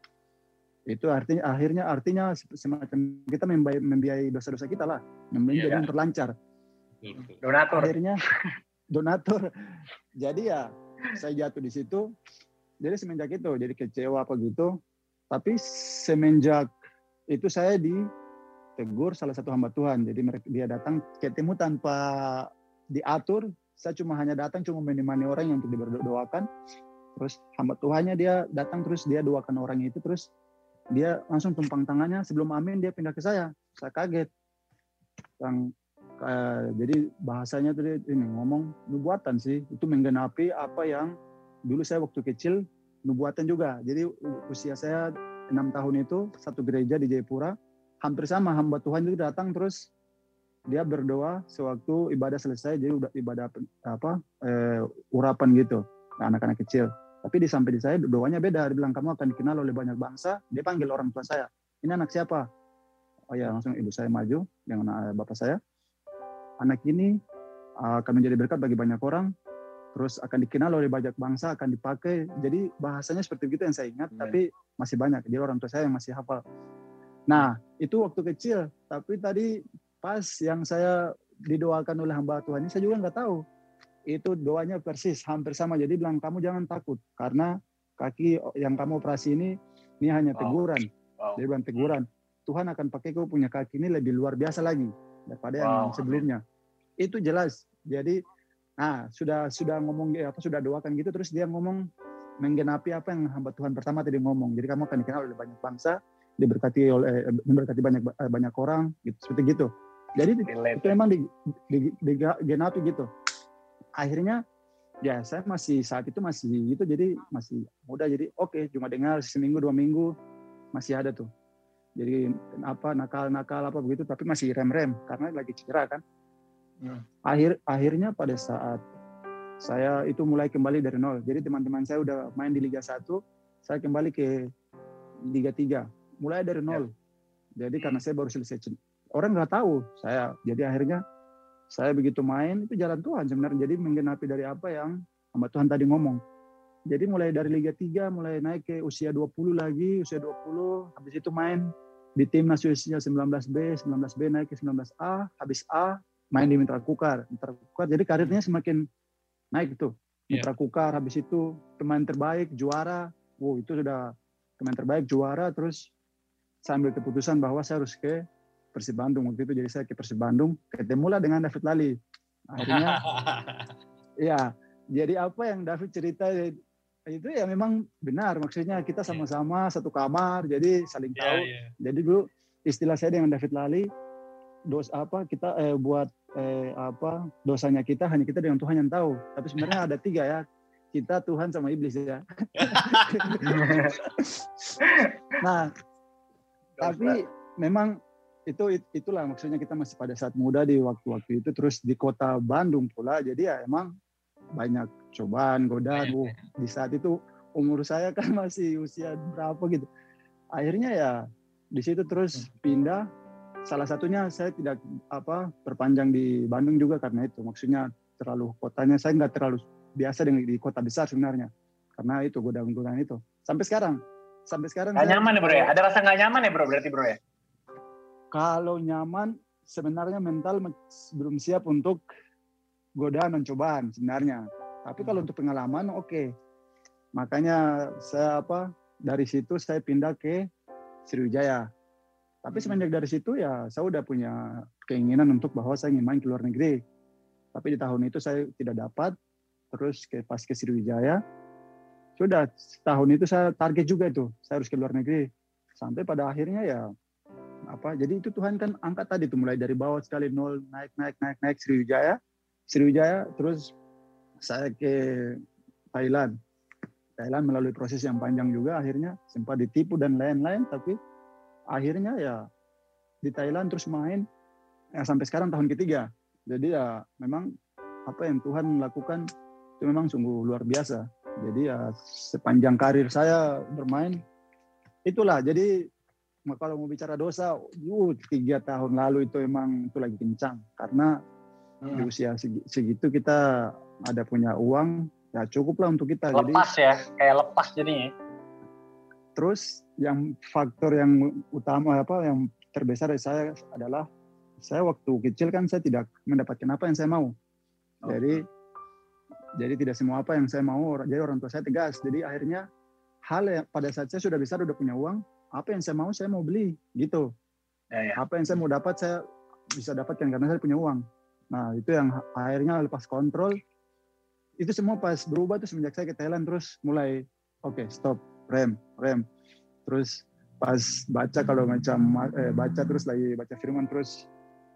Itu artinya akhirnya artinya semacam kita membiayai, membiayai dosa-dosa kita lah. Membiayai yeah. terlancar. Donatur. Akhirnya <laughs> donatur <laughs> jadi ya saya jatuh di situ jadi semenjak itu jadi kecewa apa gitu tapi semenjak itu saya di tegur salah satu hamba Tuhan. Jadi dia datang ketemu tanpa diatur. Saya cuma hanya datang cuma menemani orang yang untuk diberdoakan. Terus hamba Tuhannya dia datang terus dia doakan orang itu terus dia langsung tumpang tangannya sebelum amin dia pindah ke saya. Saya kaget. Yang uh, jadi bahasanya tadi ini ngomong nubuatan sih. Itu menggenapi apa yang dulu saya waktu kecil nubuatan juga. Jadi usia saya enam tahun itu satu gereja di Jayapura hampir sama hamba Tuhan itu datang terus dia berdoa sewaktu ibadah selesai jadi udah ibadah apa eh, urapan gitu anak-anak kecil. Tapi di sampai di saya doanya beda. Dia bilang kamu akan dikenal oleh banyak bangsa. Dia panggil orang tua saya ini anak siapa? Oh ya langsung ibu saya maju dengan eh, bapak saya anak ini uh, akan menjadi berkat bagi banyak orang terus akan dikenal oleh banyak bangsa akan dipakai. Jadi bahasanya seperti itu yang saya ingat hmm. tapi masih banyak. Jadi orang tua saya yang masih hafal. Nah itu waktu kecil. Tapi tadi pas yang saya didoakan oleh hamba Tuhan ini saya juga nggak tahu. Itu doanya persis hampir sama. Jadi bilang kamu jangan takut karena kaki yang kamu operasi ini ini hanya teguran. Wow. dia bilang teguran. Tuhan akan pakai kau punya kaki ini lebih luar biasa lagi daripada wow. yang sebelumnya. Itu jelas. Jadi nah sudah sudah ngomong apa sudah doakan gitu terus dia ngomong menggenapi apa yang hamba Tuhan pertama tadi ngomong. Jadi kamu akan dikenal oleh banyak bangsa diberkati oleh diberkati banyak banyak orang gitu seperti gitu. Jadi itu memang di, di, di, genapi gitu. Akhirnya ya saya masih saat itu masih gitu jadi masih muda. Jadi oke okay, cuma dengar seminggu dua minggu masih ada tuh jadi apa nakal nakal apa begitu tapi masih rem rem karena lagi cedera kan. Hmm. akhir akhirnya pada saat saya itu mulai kembali dari nol. Jadi teman-teman saya udah main di Liga 1 saya kembali ke Liga 3 mulai dari nol. Ya. jadi karena saya baru selesai orang nggak tahu saya. Jadi akhirnya saya begitu main itu jalan Tuhan sebenarnya. Jadi menggenapi dari apa yang hamba Tuhan tadi ngomong. Jadi mulai dari Liga 3 mulai naik ke usia 20 lagi usia 20 habis itu main di timnas usia 19B 19B naik ke 19A habis A main di Mitra Kukar. Mitra Kukar jadi karirnya semakin naik itu iya. Mitra yeah. Kukar habis itu pemain terbaik juara. Wow itu sudah pemain terbaik juara. Terus saya ambil keputusan bahwa saya harus ke Persib Bandung. Waktu itu jadi saya ke Persib Bandung ketemulah dengan David Lali. Akhirnya <laughs> ya jadi apa yang David cerita itu ya memang benar maksudnya kita iya. sama-sama satu kamar jadi saling iya, tahu yeah, yeah. jadi dulu istilah saya dengan David Lali dos apa kita eh, buat eh, apa dosanya kita hanya kita dengan Tuhan yang tahu tapi sebenarnya ada tiga ya kita Tuhan sama iblis ya <laughs> nah tapi memang itu itulah maksudnya kita masih pada saat muda di waktu-waktu itu terus di kota Bandung pula jadi ya emang banyak cobaan godaan uh, di saat itu umur saya kan <laughs> masih usia berapa gitu. Akhirnya ya di situ terus hmm. pindah. Salah satunya saya tidak apa perpanjang di Bandung juga karena itu. Maksudnya terlalu kotanya saya nggak terlalu biasa dengan di kota besar sebenarnya. Karena itu godaan-godaan itu. Sampai sekarang. Sampai sekarang nggak nyaman ya bro ya? ada rasa nggak nyaman ya bro berarti bro ya? Kalau nyaman sebenarnya mental belum siap untuk godaan dan cobaan sebenarnya. Tapi kalau untuk pengalaman oke. Okay. Makanya saya apa dari situ saya pindah ke Sriwijaya. Tapi hmm. semenjak dari situ ya saya udah punya keinginan untuk bahwa saya ingin main ke luar negeri. Tapi di tahun itu saya tidak dapat. Terus ke pas ke Sriwijaya sudah tahun itu saya target juga itu saya harus ke luar negeri. Sampai pada akhirnya ya apa jadi itu Tuhan kan angkat tadi tuh mulai dari bawah sekali nol naik naik naik naik Sriwijaya Sriwijaya terus saya ke Thailand. Thailand melalui proses yang panjang juga akhirnya sempat ditipu dan lain-lain tapi akhirnya ya di Thailand terus main ya sampai sekarang tahun ketiga. Jadi ya memang apa yang Tuhan lakukan itu memang sungguh luar biasa. Jadi ya sepanjang karir saya bermain itulah. Jadi kalau mau bicara dosa, uh, tiga tahun lalu itu emang itu lagi kencang. Karena hmm. di usia segitu kita ada punya uang ya cukup lah untuk kita. Lepas jadi, ya, kayak lepas jadinya. Terus yang faktor yang utama apa yang terbesar dari saya adalah saya waktu kecil kan saya tidak mendapatkan apa yang saya mau. Oh. Jadi jadi tidak semua apa yang saya mau. Jadi orang tua saya tegas. Jadi akhirnya hal yang pada saat saya sudah besar sudah punya uang, apa yang saya mau saya mau beli gitu ya, ya. apa yang saya mau dapat saya bisa dapatkan karena saya punya uang nah itu yang akhirnya lepas kontrol itu semua pas berubah tuh semenjak saya ke Thailand terus mulai oke okay, stop rem rem terus pas baca kalau macam eh, baca terus lagi baca firman terus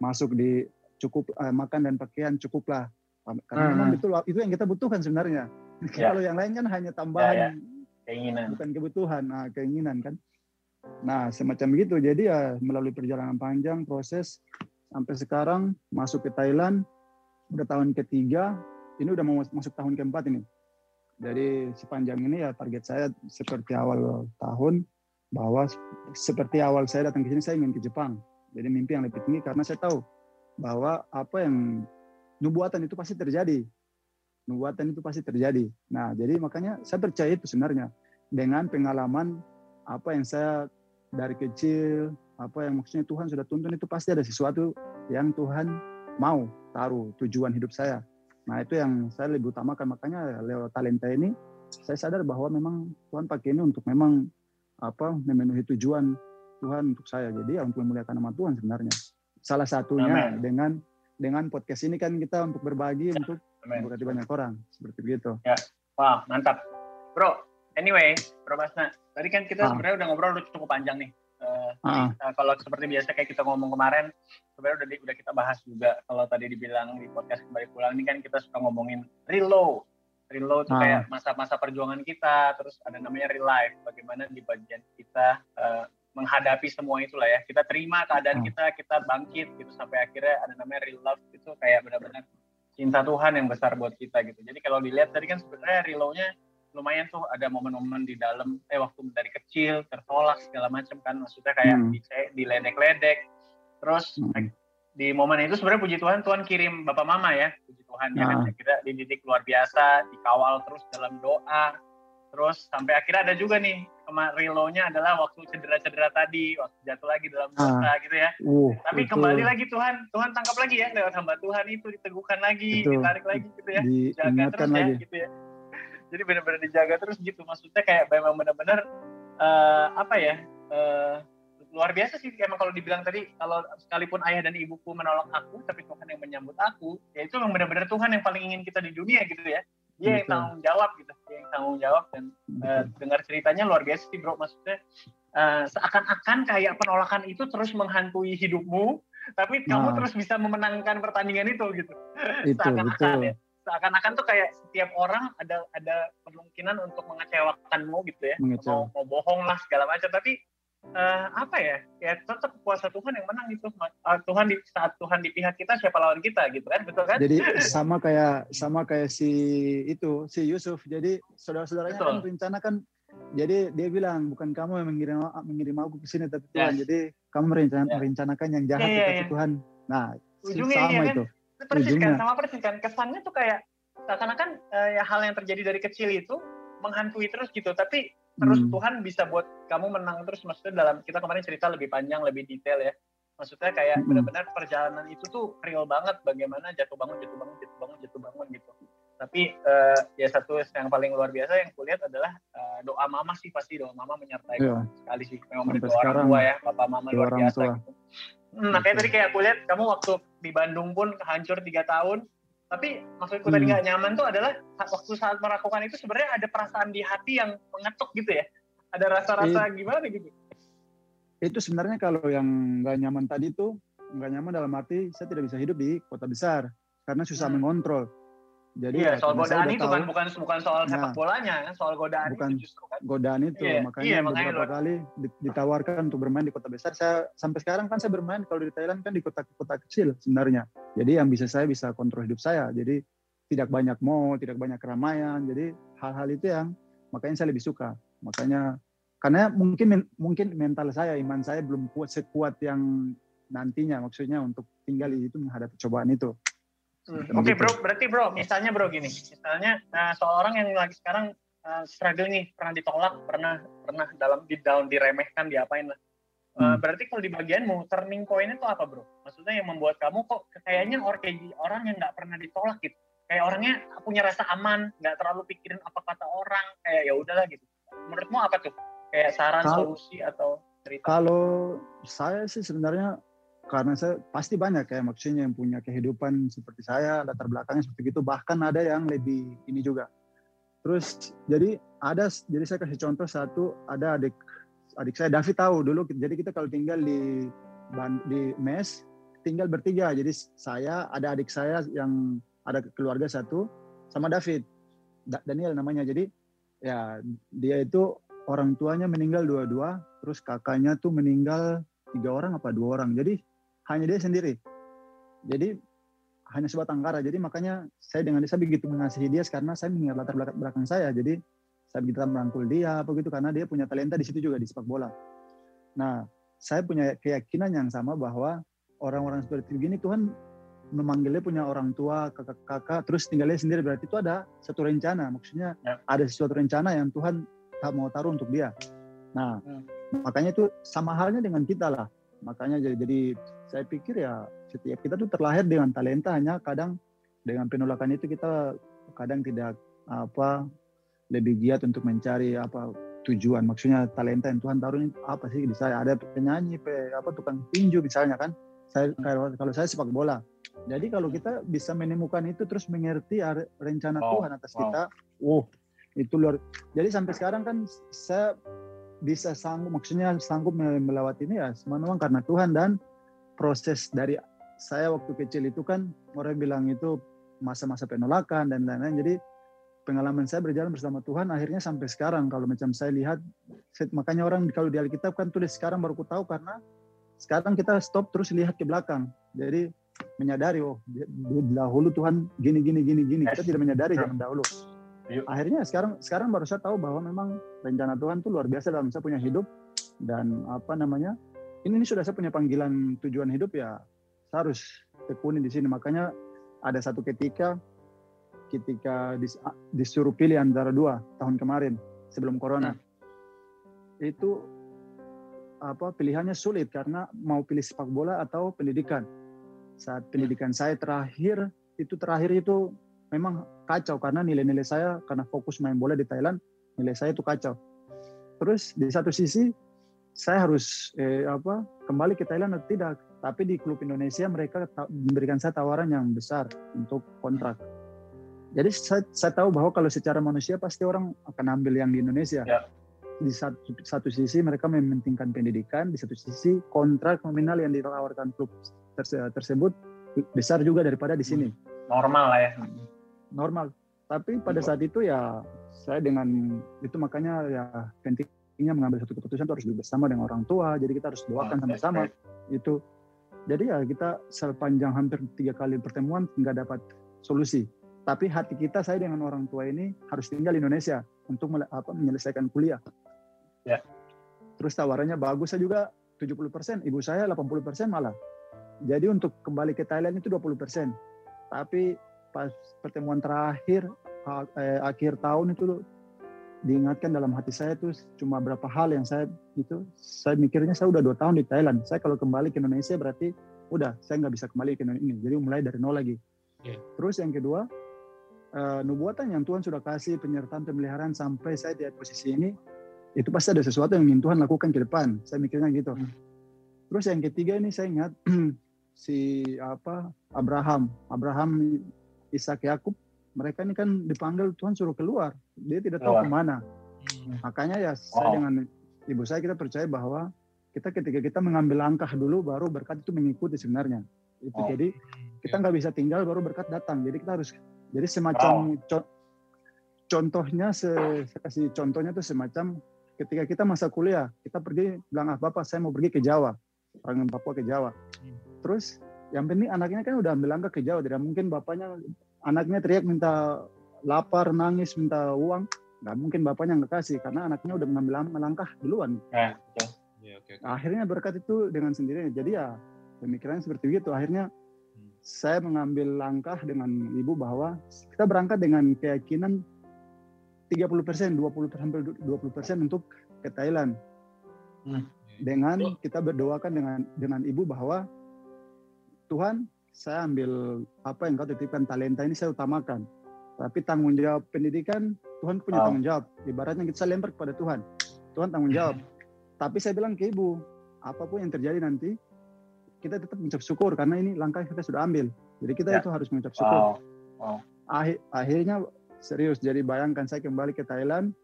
masuk di cukup eh, makan dan pakaian cukuplah karena hmm. memang itu itu yang kita butuhkan sebenarnya <laughs> ya. kalau yang lain kan hanya tambahan ya, ya. keinginan bukan kebutuhan nah keinginan kan Nah, semacam begitu. Jadi ya melalui perjalanan panjang, proses sampai sekarang masuk ke Thailand, udah tahun ketiga, ini udah mau masuk tahun keempat ini. Jadi sepanjang ini ya target saya seperti awal tahun bahwa seperti awal saya datang ke sini saya ingin ke Jepang. Jadi mimpi yang lebih tinggi karena saya tahu bahwa apa yang nubuatan itu pasti terjadi. Nubuatan itu pasti terjadi. Nah, jadi makanya saya percaya itu sebenarnya dengan pengalaman apa yang saya dari kecil, apa yang maksudnya Tuhan sudah tuntun itu pasti ada sesuatu yang Tuhan mau taruh tujuan hidup saya. Nah itu yang saya lebih utamakan makanya lewat talenta ini saya sadar bahwa memang Tuhan pakai ini untuk memang apa memenuhi tujuan Tuhan untuk saya. Jadi ya untuk memuliakan nama Tuhan sebenarnya. Salah satunya Amen. dengan dengan podcast ini kan kita untuk berbagi ya. untuk berarti banyak orang seperti begitu. Ya, wow mantap, bro. Anyway, Bro Basna, tadi kan kita ah. sebenarnya udah ngobrol udah cukup panjang nih. Uh, uh, kalau seperti biasa kayak kita ngomong kemarin, sebenarnya udah udah kita bahas juga. Kalau tadi dibilang di podcast kembali pulang ini kan kita suka ngomongin real low. Real low itu ah. kayak masa-masa perjuangan kita, terus ada namanya real life. Bagaimana di bagian kita uh, menghadapi semua itulah ya. Kita terima keadaan ah. kita, kita bangkit gitu sampai akhirnya ada namanya real love itu kayak benar-benar cinta Tuhan yang besar buat kita gitu. Jadi kalau dilihat tadi kan sebenarnya real low-nya lumayan tuh ada momen-momen di dalam eh waktu dari kecil tertolak segala macam kan maksudnya kayak hmm. diledek-ledek terus hmm. di momen itu sebenarnya puji Tuhan Tuhan kirim bapak mama ya puji Tuhan ya kan nah. kita dididik luar biasa dikawal terus dalam doa terus sampai akhirnya ada juga nih kemarin adalah waktu cedera-cedera tadi waktu jatuh lagi dalam ah. dosa gitu ya uh, tapi itu. kembali lagi Tuhan Tuhan tangkap lagi ya lewat hamba Tuhan itu diteguhkan lagi itu. ditarik lagi gitu ya jaga terus ya, lagi. ya gitu ya jadi benar-benar dijaga terus gitu. Maksudnya kayak memang benar-benar uh, apa ya uh, luar biasa sih. Emang kalau dibilang tadi kalau sekalipun ayah dan ibuku menolak aku tapi Tuhan yang menyambut aku ya itu memang benar-benar Tuhan yang paling ingin kita di dunia gitu ya. Dia yang tanggung jawab gitu. Dia yang tanggung jawab dan uh, dengar ceritanya luar biasa sih bro. Maksudnya uh, seakan-akan kayak penolakan itu terus menghantui hidupmu tapi nah. kamu terus bisa memenangkan pertandingan itu gitu. Seakan-akan ya seakan-akan tuh kayak setiap orang ada ada kemungkinan untuk mengecewakanmu gitu ya. Mau, mau bohong lah segala macam. Tapi uh, apa ya? Ya tetap kuasa Tuhan yang menang itu uh, Tuhan di saat Tuhan di pihak kita siapa lawan kita gitu kan? Betul kan? Jadi <laughs> sama kayak sama kayak si itu si Yusuf. Jadi saudara-saudaranya kan rencana kan jadi dia bilang bukan kamu yang mengirim mengirim aku ke sini tapi Tuhan. Yes. jadi kamu merencanakan yang jahat yeah, yeah, yeah. Tuhan. Nah Ujungnya, sama iya, kan? itu persis kan sama persis kan. Kesannya tuh kayak seakan-akan uh, ya hal yang terjadi dari kecil itu menghantui terus gitu. Tapi terus hmm. Tuhan bisa buat kamu menang terus. Maksudnya dalam kita kemarin cerita lebih panjang lebih detail ya. Maksudnya kayak hmm. benar-benar perjalanan itu tuh real banget. Bagaimana jatuh bangun jatuh bangun jatuh bangun jatuh bangun gitu. Tapi uh, ya satu yang paling luar biasa yang kulihat adalah uh, doa mama sih pasti. Doa mama menyertai yeah. sekali sih. Memang doa orang tua ya. Papa mama luar biasa tua. gitu Hmm, makanya tadi kayak aku lihat kamu waktu di Bandung pun hancur tiga tahun. Tapi maksudku hmm. tadi nggak nyaman tuh adalah waktu saat melakukan itu sebenarnya ada perasaan di hati yang mengetuk gitu ya. Ada rasa-rasa gimana gitu. Itu sebenarnya kalau yang nggak nyaman tadi tuh nggak nyaman dalam arti saya tidak bisa hidup di kota besar karena susah hmm. mengontrol. Jadi iya, ya, soal godaan itu kan bukan bukan soal nah, sepak bolanya, soal godaan bukan itu justru kan. Godaan itu, iya, makanya iya, makanya beberapa kali ditawarkan untuk bermain di kota besar. Saya sampai sekarang kan saya bermain kalau di Thailand kan di kota-kota kecil sebenarnya. Jadi yang bisa saya bisa kontrol hidup saya. Jadi tidak banyak mall, tidak banyak keramaian. Jadi hal-hal itu yang makanya saya lebih suka. Makanya karena mungkin mungkin mental saya, iman saya belum kuat sekuat yang nantinya maksudnya untuk tinggal di itu menghadapi cobaan itu. Hmm. Oke okay, bro, berarti bro, misalnya bro gini, misalnya nah, seorang yang lagi sekarang uh, struggle nih, pernah ditolak, pernah pernah dalam di down, diremehkan, diapain lah. Uh, berarti kalau di bagianmu turning point itu apa bro? Maksudnya yang membuat kamu kok kayaknya orang kayak orang yang nggak pernah ditolak gitu. Kayak orangnya punya rasa aman, nggak terlalu pikirin apa kata orang, kayak ya udahlah gitu. Menurutmu apa tuh? Kayak saran, kalau, solusi atau cerita? Kalau saya sih sebenarnya karena saya pasti banyak ya maksudnya yang punya kehidupan seperti saya latar belakangnya seperti itu bahkan ada yang lebih ini juga. Terus jadi ada jadi saya kasih contoh satu ada adik adik saya David tahu dulu. Jadi kita kalau tinggal di di mes tinggal bertiga. Jadi saya ada adik saya yang ada keluarga satu sama David. Daniel namanya. Jadi ya dia itu orang tuanya meninggal dua-dua terus kakaknya tuh meninggal tiga orang apa dua orang. Jadi hanya dia sendiri. Jadi hanya sebatang kara jadi makanya saya dengan dia saya begitu mengasihi dia karena saya mengingat latar belakang, belakang saya. Jadi saya begitu merangkul dia apa gitu karena dia punya talenta di situ juga di sepak bola. Nah saya punya keyakinan yang sama bahwa orang-orang seperti begini Tuhan memanggilnya punya orang tua kakak-kakak terus tinggalnya sendiri. Berarti itu ada satu rencana. Maksudnya ya. ada sesuatu rencana yang Tuhan tak mau taruh untuk dia. Nah hmm. makanya itu sama halnya dengan kita lah makanya jadi, jadi saya pikir ya setiap kita tuh terlahir dengan talenta hanya kadang dengan penolakan itu kita kadang tidak apa lebih giat untuk mencari apa tujuan maksudnya talenta yang Tuhan taruh ini apa sih di saya ada penyanyi pe, apa tukang tinju misalnya kan saya kalau, kalau saya sepak bola jadi kalau kita bisa menemukan itu terus mengerti rencana wow. Tuhan atas wow. kita wow itu luar jadi sampai sekarang kan saya bisa sanggup maksudnya sanggup melewati ini ya semua memang karena Tuhan. Dan proses dari saya waktu kecil itu kan orang bilang itu masa-masa penolakan dan lain-lain. Jadi pengalaman saya berjalan bersama Tuhan akhirnya sampai sekarang. Kalau macam saya lihat makanya orang kalau di Alkitab kan tulis sekarang baru ku tahu karena sekarang kita stop terus lihat ke belakang. Jadi menyadari oh dahulu Tuhan gini gini gini gini. Kita tidak menyadari zaman dahulu akhirnya sekarang sekarang baru saya tahu bahwa memang rencana Tuhan itu luar biasa dalam saya punya hidup. Dan apa namanya ini, ini sudah saya punya panggilan tujuan hidup ya saya harus tekuni di sini. Makanya ada satu ketika ketika dis, disuruh pilih antara dua tahun kemarin sebelum corona. Hmm. itu apa pilihannya sulit karena mau pilih sepak bola atau pendidikan. Saat hmm. pendidikan saya terakhir itu terakhir itu memang kacau karena nilai-nilai saya karena fokus main bola di Thailand nilai saya itu kacau. Terus di satu sisi saya harus eh, apa kembali ke Thailand atau tidak. Tapi di klub Indonesia mereka memberikan saya tawaran yang besar untuk kontrak. Jadi saya, saya tahu bahwa kalau secara manusia pasti orang akan ambil yang di Indonesia. Ya. di satu, satu sisi mereka mementingkan pendidikan di satu sisi kontrak nominal yang ditawarkan klub terse, tersebut besar juga daripada di sini. Normal lah ya normal. Tapi pada saat itu ya saya dengan itu makanya ya penting intinya mengambil satu keputusan itu harus bersama dengan orang tua. Jadi kita harus doakan ah, sama-sama itu jadi ya kita sepanjang hampir tiga kali pertemuan nggak dapat solusi. Tapi hati kita saya dengan orang tua ini harus tinggal di Indonesia untuk apa, menyelesaikan kuliah. Ya. Terus tawarannya bagus saya juga 70% ibu saya 80% malah. Jadi untuk kembali ke Thailand itu 20% tapi pas pertemuan terakhir eh, akhir tahun itu diingatkan dalam hati saya itu cuma berapa hal yang saya itu saya mikirnya saya udah dua tahun di Thailand. Saya kalau kembali ke Indonesia berarti udah saya nggak bisa kembali ke Indonesia. Jadi mulai dari nol lagi. Yeah. terus yang kedua uh, nubuatan yang Tuhan sudah kasih penyertaan pemeliharaan sampai saya di posisi ini itu pasti ada sesuatu yang ingin Tuhan lakukan ke depan. Saya mikirnya gitu. Hmm. terus yang ketiga ini saya ingat <clears throat> si apa Abraham. Abraham Ishak Yakub mereka ini kan dipanggil Tuhan suruh keluar. Dia tidak tahu ke mana. Hmm. makanya ya saya dengan ibu saya kita percaya bahwa kita ketika kita mengambil langkah dulu baru berkat itu mengikuti sebenarnya. Itu oh. jadi kita nggak bisa tinggal baru berkat datang. Jadi kita harus jadi semacam oh. co contohnya saya kasih contohnya itu semacam ketika kita masa kuliah kita pergi bilang ah bapak saya mau pergi ke Jawa. Orang Papua ke Jawa. Hmm. terus yang penting anaknya kan udah ambil langkah ke Jawa tidak mungkin bapaknya anaknya teriak minta lapar, nangis, minta uang, nggak mungkin bapaknya nggak kasih karena anaknya udah mengambil langkah duluan. Ya, okay. Ya, okay, okay. Akhirnya berkat itu dengan sendirinya. Jadi ya pemikirannya seperti itu. Akhirnya hmm. saya mengambil langkah dengan ibu bahwa kita berangkat dengan keyakinan 30 persen, 20 sampai 20 persen untuk ke Thailand. Hmm. Dengan kita berdoakan dengan dengan ibu bahwa Tuhan saya ambil apa yang kau titipkan talenta ini saya utamakan. Tapi tanggung jawab pendidikan Tuhan punya tanggung jawab. Ibaratnya kita lempar kepada Tuhan. Tuhan tanggung jawab. Tapi saya bilang ke ibu, apa pun yang terjadi nanti kita tetap mengucap syukur karena ini langkah kita sudah ambil. Jadi kita ya. itu harus mengucap syukur. Wow. Wow. Akhir, akhirnya serius. Jadi bayangkan saya kembali ke Thailand,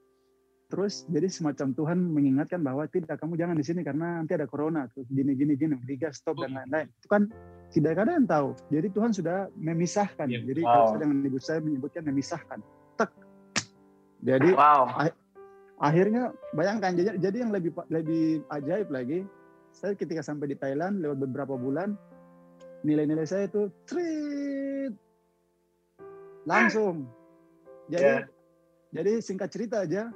terus jadi semacam Tuhan mengingatkan bahwa tidak kamu jangan di sini karena nanti ada corona, terus gini gini gini, liga stop dan lain-lain. Itu kan tidak ada yang tahu. Jadi Tuhan sudah memisahkan. Yeah. Jadi wow. kalau saya dengan ibu saya menyebutkan memisahkan. Tek. Jadi wow. ah, akhirnya bayangkan jadi, jadi yang lebih lebih ajaib lagi saya ketika sampai di Thailand lewat beberapa bulan nilai-nilai saya itu treat langsung jadi yeah. jadi singkat cerita aja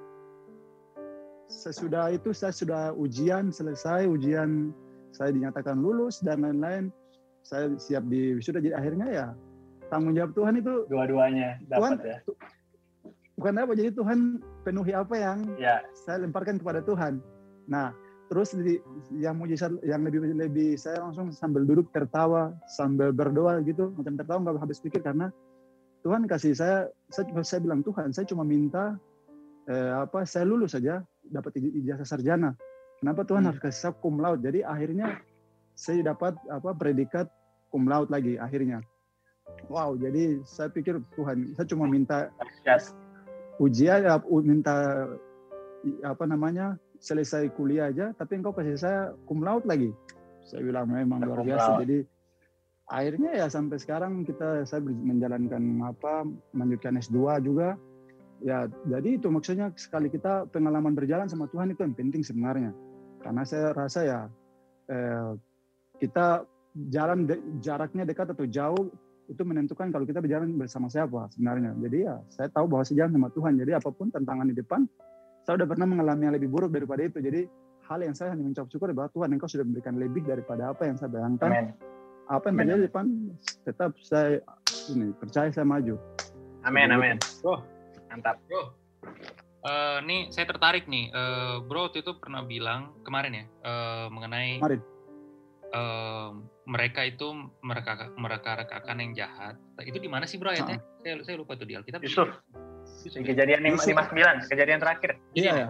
sesudah itu saya sudah ujian selesai ujian saya dinyatakan lulus dan lain-lain saya siap di wisuda jadi akhirnya ya tanggung jawab Tuhan itu dua-duanya dapat Tuhan, ya bukan apa jadi Tuhan penuhi apa yang ya. saya lemparkan kepada Tuhan nah terus di, yang mujizat yang lebih lebih saya langsung sambil duduk tertawa sambil berdoa gitu macam tertawa nggak habis pikir karena Tuhan kasih saya saya saya bilang Tuhan saya cuma minta eh, apa saya lulus saja dapat ijazah sarjana kenapa Tuhan hmm. harus kasih saya cum laude jadi akhirnya saya dapat apa predikat cum laude lagi akhirnya. Wow jadi saya pikir Tuhan saya cuma minta yes. ujian minta apa namanya selesai kuliah aja tapi engkau kasih saya cum laude lagi. Saya bilang memang luar biasa. jadi akhirnya ya sampai sekarang kita saya menjalankan apa melanjutkan S2 juga. Ya jadi itu maksudnya sekali kita pengalaman berjalan sama Tuhan itu yang penting sebenarnya. Karena saya rasa ya eh, kita jalan de, jaraknya dekat atau jauh itu menentukan kalau kita berjalan bersama siapa sebenarnya. Jadi ya saya tahu bahwa sejalan sama Tuhan. Jadi apa pun tantangan di depan, saya sudah pernah mengalami yang lebih buruk daripada itu. Jadi hal yang saya hanya mengucap syukur bahwa Tuhan Engkau sudah memberikan lebih daripada apa yang saya bayangkan. Amen. Apa yang terjadi di depan, tetap saya ini percaya saya maju. Amin, amin. Oh, mantap. Bro, uh, nih saya tertarik nih. Uh, bro itu pernah bilang kemarin ya uh, mengenai kemarin uh, mereka itu mereka mereka rekakan yang jahat. Itu di mana sih bro ayatnya? Uh. Saya saya lupa tuh di Alkitab. Yusuf. Yusuf. Kejadian lima sembilan, kejadian terakhir. Iya. Yeah.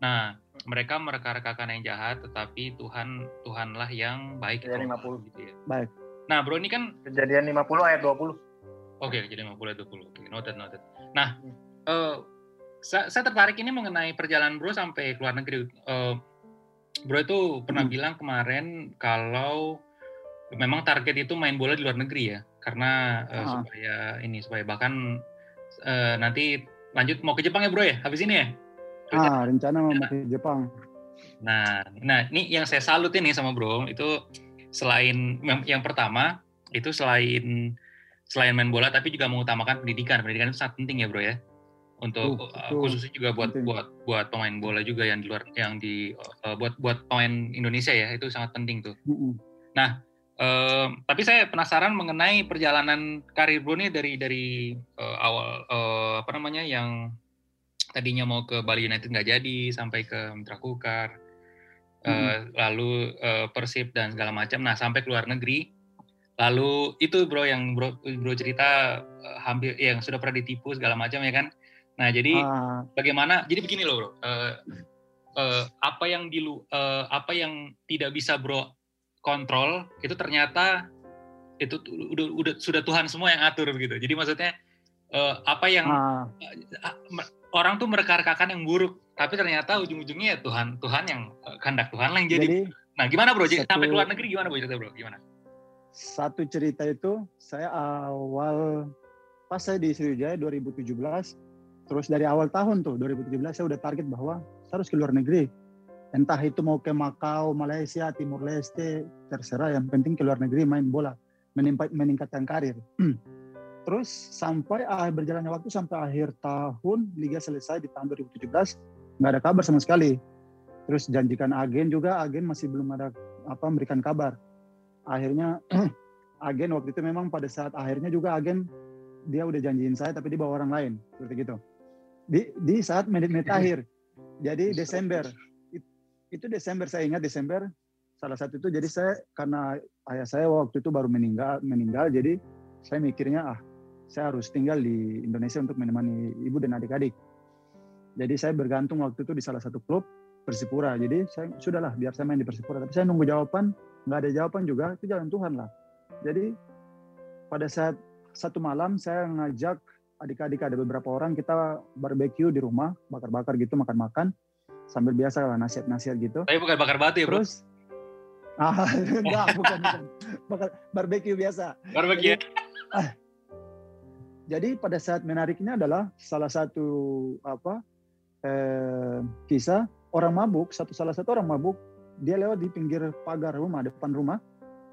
Nah, mereka mereka rekakan yang jahat, tetapi Tuhan Tuhanlah yang baik. Kejadian 50 gitu ya. Baik. Nah, bro ini kan kejadian 50 ayat 20. Oke, okay, kejadian 50 ayat 20. Oke, okay, noted noted. Nah, hmm. uh, saya, saya tertarik ini mengenai perjalanan bro sampai ke luar negeri. Uh, Bro itu pernah hmm. bilang kemarin kalau memang target itu main bola di luar negeri ya, karena uh, supaya ini supaya bahkan uh, nanti lanjut mau ke Jepang ya Bro ya, habis ini ya? Ah, rencana mau ke Jepang. Nah, nah ini yang saya salut ini sama Bro itu selain yang pertama itu selain selain main bola tapi juga mengutamakan pendidikan. Pendidikan itu sangat penting ya Bro ya untuk uh, khususnya juga buat penting. buat buat pemain bola juga yang di luar yang di uh, buat buat pemain Indonesia ya itu sangat penting tuh. Uh, Nah, uh, tapi saya penasaran mengenai perjalanan karir Bro nih dari dari uh, awal uh, apa namanya yang tadinya mau ke Bali United nggak jadi sampai ke Mitra Kukar, uh, lalu uh, Persib dan segala macam. Nah sampai ke luar negeri, lalu itu bro yang bro bro cerita uh, hampir yang sudah pernah ditipu segala macam ya kan Nah, jadi uh. bagaimana? Jadi begini loh, bro. Uh, uh, apa yang di uh, apa yang tidak bisa bro kontrol itu ternyata itu udah udah sudah Tuhan semua yang atur begitu. Jadi maksudnya uh, apa yang uh. Uh, orang tuh merekarkakan yang buruk, tapi ternyata ujung-ujungnya ya Tuhan Tuhan yang kehendak Tuhan lah yang jadi. jadi nah, gimana bro? Satu, sampai keluar negeri gimana bro cerita bro? Gimana? Satu cerita itu saya awal pas saya di Sriwijaya 2017 Terus dari awal tahun tuh 2017 saya udah target bahwa saya harus ke luar negeri. Entah itu mau ke Makau, Malaysia, Timur Leste, terserah. Yang penting ke luar negeri main bola, meningkatkan karir. <clears throat> Terus sampai akhir berjalannya waktu sampai akhir tahun liga selesai di tahun 2017 nggak ada kabar sama sekali. Terus janjikan agen juga agen masih belum ada apa memberikan kabar. Akhirnya <clears throat> agen waktu itu memang pada saat akhirnya juga agen dia udah janjiin saya tapi dia bawa orang lain seperti gitu di di saat menit-menit akhir. Jadi Desember itu Desember saya ingat Desember salah satu itu jadi saya karena ayah saya waktu itu baru meninggal meninggal jadi saya mikirnya ah saya harus tinggal di Indonesia untuk menemani ibu dan adik-adik. Jadi saya bergantung waktu itu di salah satu klub Persipura. Jadi saya sudahlah biar saya main di Persipura. Tapi saya nunggu jawaban, nggak ada jawaban juga itu jalan Tuhan lah. Jadi pada saat satu malam saya ngajak adik-adik ada beberapa orang kita barbeque di rumah, bakar-bakar gitu, makan-makan sambil biasa lah nasihat-nasihat gitu. Tapi bukan bakar batu ya, Bro? Terus <laughs> Ah, enggak, bukan, bukan. Bakar barbeque biasa. Barbeque. Jadi, ah, jadi pada saat menariknya adalah salah satu apa eh, kisah orang mabuk, satu salah satu orang mabuk, dia lewat di pinggir pagar rumah, depan rumah,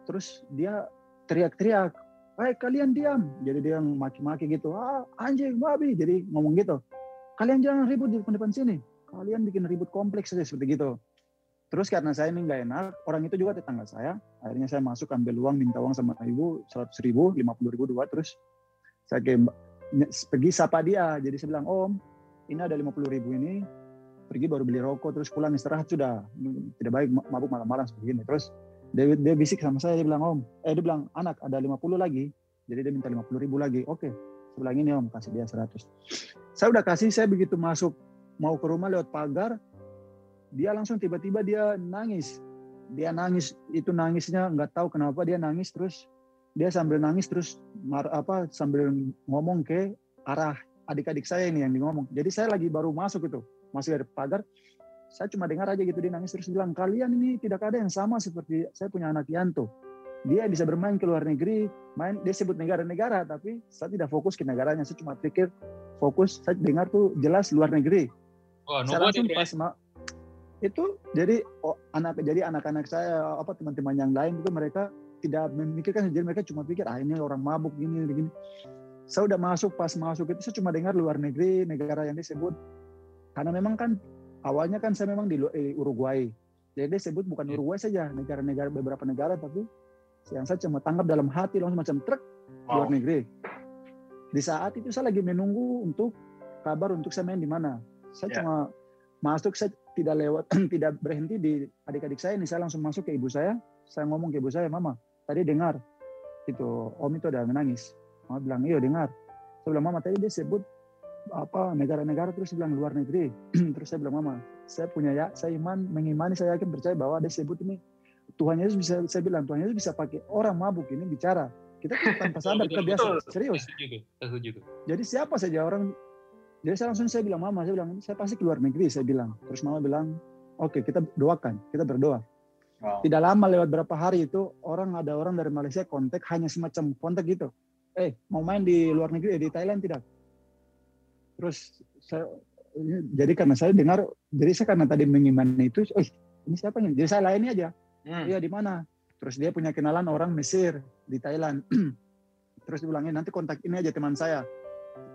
terus dia teriak-teriak, "Hai kalian diam!" Jadi dia maki-maki gitu, "Ah, anjing, babi!" Jadi ngomong gitu. "Kalian jangan ribut di depan-depan sini. Kalian bikin ribut kompleks saja seperti gitu." Terus karena saya ini nggak enak, orang itu juga tetangga saya. Akhirnya saya masuk ambil uang, minta uang sama ibu seratus ribu, lima puluh ribu dua. Terus saya ke, pergi sapa dia. Jadi saya bilang, Om, ini ada lima puluh ribu ini, pergi baru beli rokok, terus pulang istirahat sudah. Tidak baik mabuk malam-malam seperti ini. Terus dia, dia bisik sama saya, dia bilang, Om, eh dia bilang, anak ada lima puluh lagi. Jadi dia minta lima puluh ribu lagi. Oke, saya bilang ini Om, kasih dia seratus. Saya udah kasih, saya begitu masuk mau ke rumah lewat pagar, dia langsung tiba-tiba dia nangis dia nangis itu nangisnya nggak tahu kenapa dia nangis terus dia sambil nangis terus mar, apa sambil ngomong ke arah adik-adik saya ini yang di ngomong jadi saya lagi baru masuk itu masih dari pagar saya cuma dengar aja gitu dia nangis terus bilang kalian ini tidak ada yang sama seperti saya punya anak Yanto. Dia bisa bermain ke luar negeri main dia sebut negara-negara tapi saya tidak fokus ke negaranya. Saya cuma pikir fokus saya dengar tuh jelas luar negeri. Oh, saya langsung pas ma itu jadi oh, anak jadi anak-anak saya apa teman-teman yang lain itu mereka tidak memikirkan jadi mereka cuma pikir ah ini orang mabuk gini begini saya udah masuk pas masuk itu saya cuma dengar luar negeri negara yang disebut. Karena memang kan awalnya kan saya memang di eh, Uruguay. Jadi dia sebut bukan iya. Uruguay saja negara-negara beberapa negara tapi yang saya cuma tangkap dalam hati langsung macam truk wow. luar negeri. Di saat itu saya lagi menunggu untuk kabar untuk saya main di mana. Saya yeah. cuma masuk saya tidak lewat <clears throat> tidak berhenti di adik-adik saya ini. Saya langsung masuk ke ibu saya. Saya ngomong ke ibu saya mama tadi dengar. Itu om itu ada menangis mama bilang iya dengar. Saya bilang mama tadi dia sebut apa negara-negara terus bilang luar negeri <clears throat> terus saya bilang mama saya punya ya saya iman mengimani saya yakin percaya bahwa dia sebut ini Tuhan Yesus bisa saya bilang Tuhan Yesus bisa pakai orang mabuk ini bicara kita tanpa sadar kita biasa serius jadi siapa saja orang jadi saya langsung saya bilang mama, saya bilang saya pasti keluar negeri, saya bilang. Terus mama bilang, oke okay, kita doakan, kita berdoa. Wow. Tidak lama lewat berapa hari itu orang ada orang dari Malaysia kontak hanya semacam kontak gitu. Eh mau main di luar negeri eh, di Thailand tidak? Terus saya jadi karena saya dengar, jadi saya karena tadi mengimani itu, oh ini siapa ini? Jadi saya layani aja. Hmm. Iya di mana? Terus dia punya kenalan orang Mesir di Thailand. <clears throat> Terus dia bilangin nanti kontak ini aja teman saya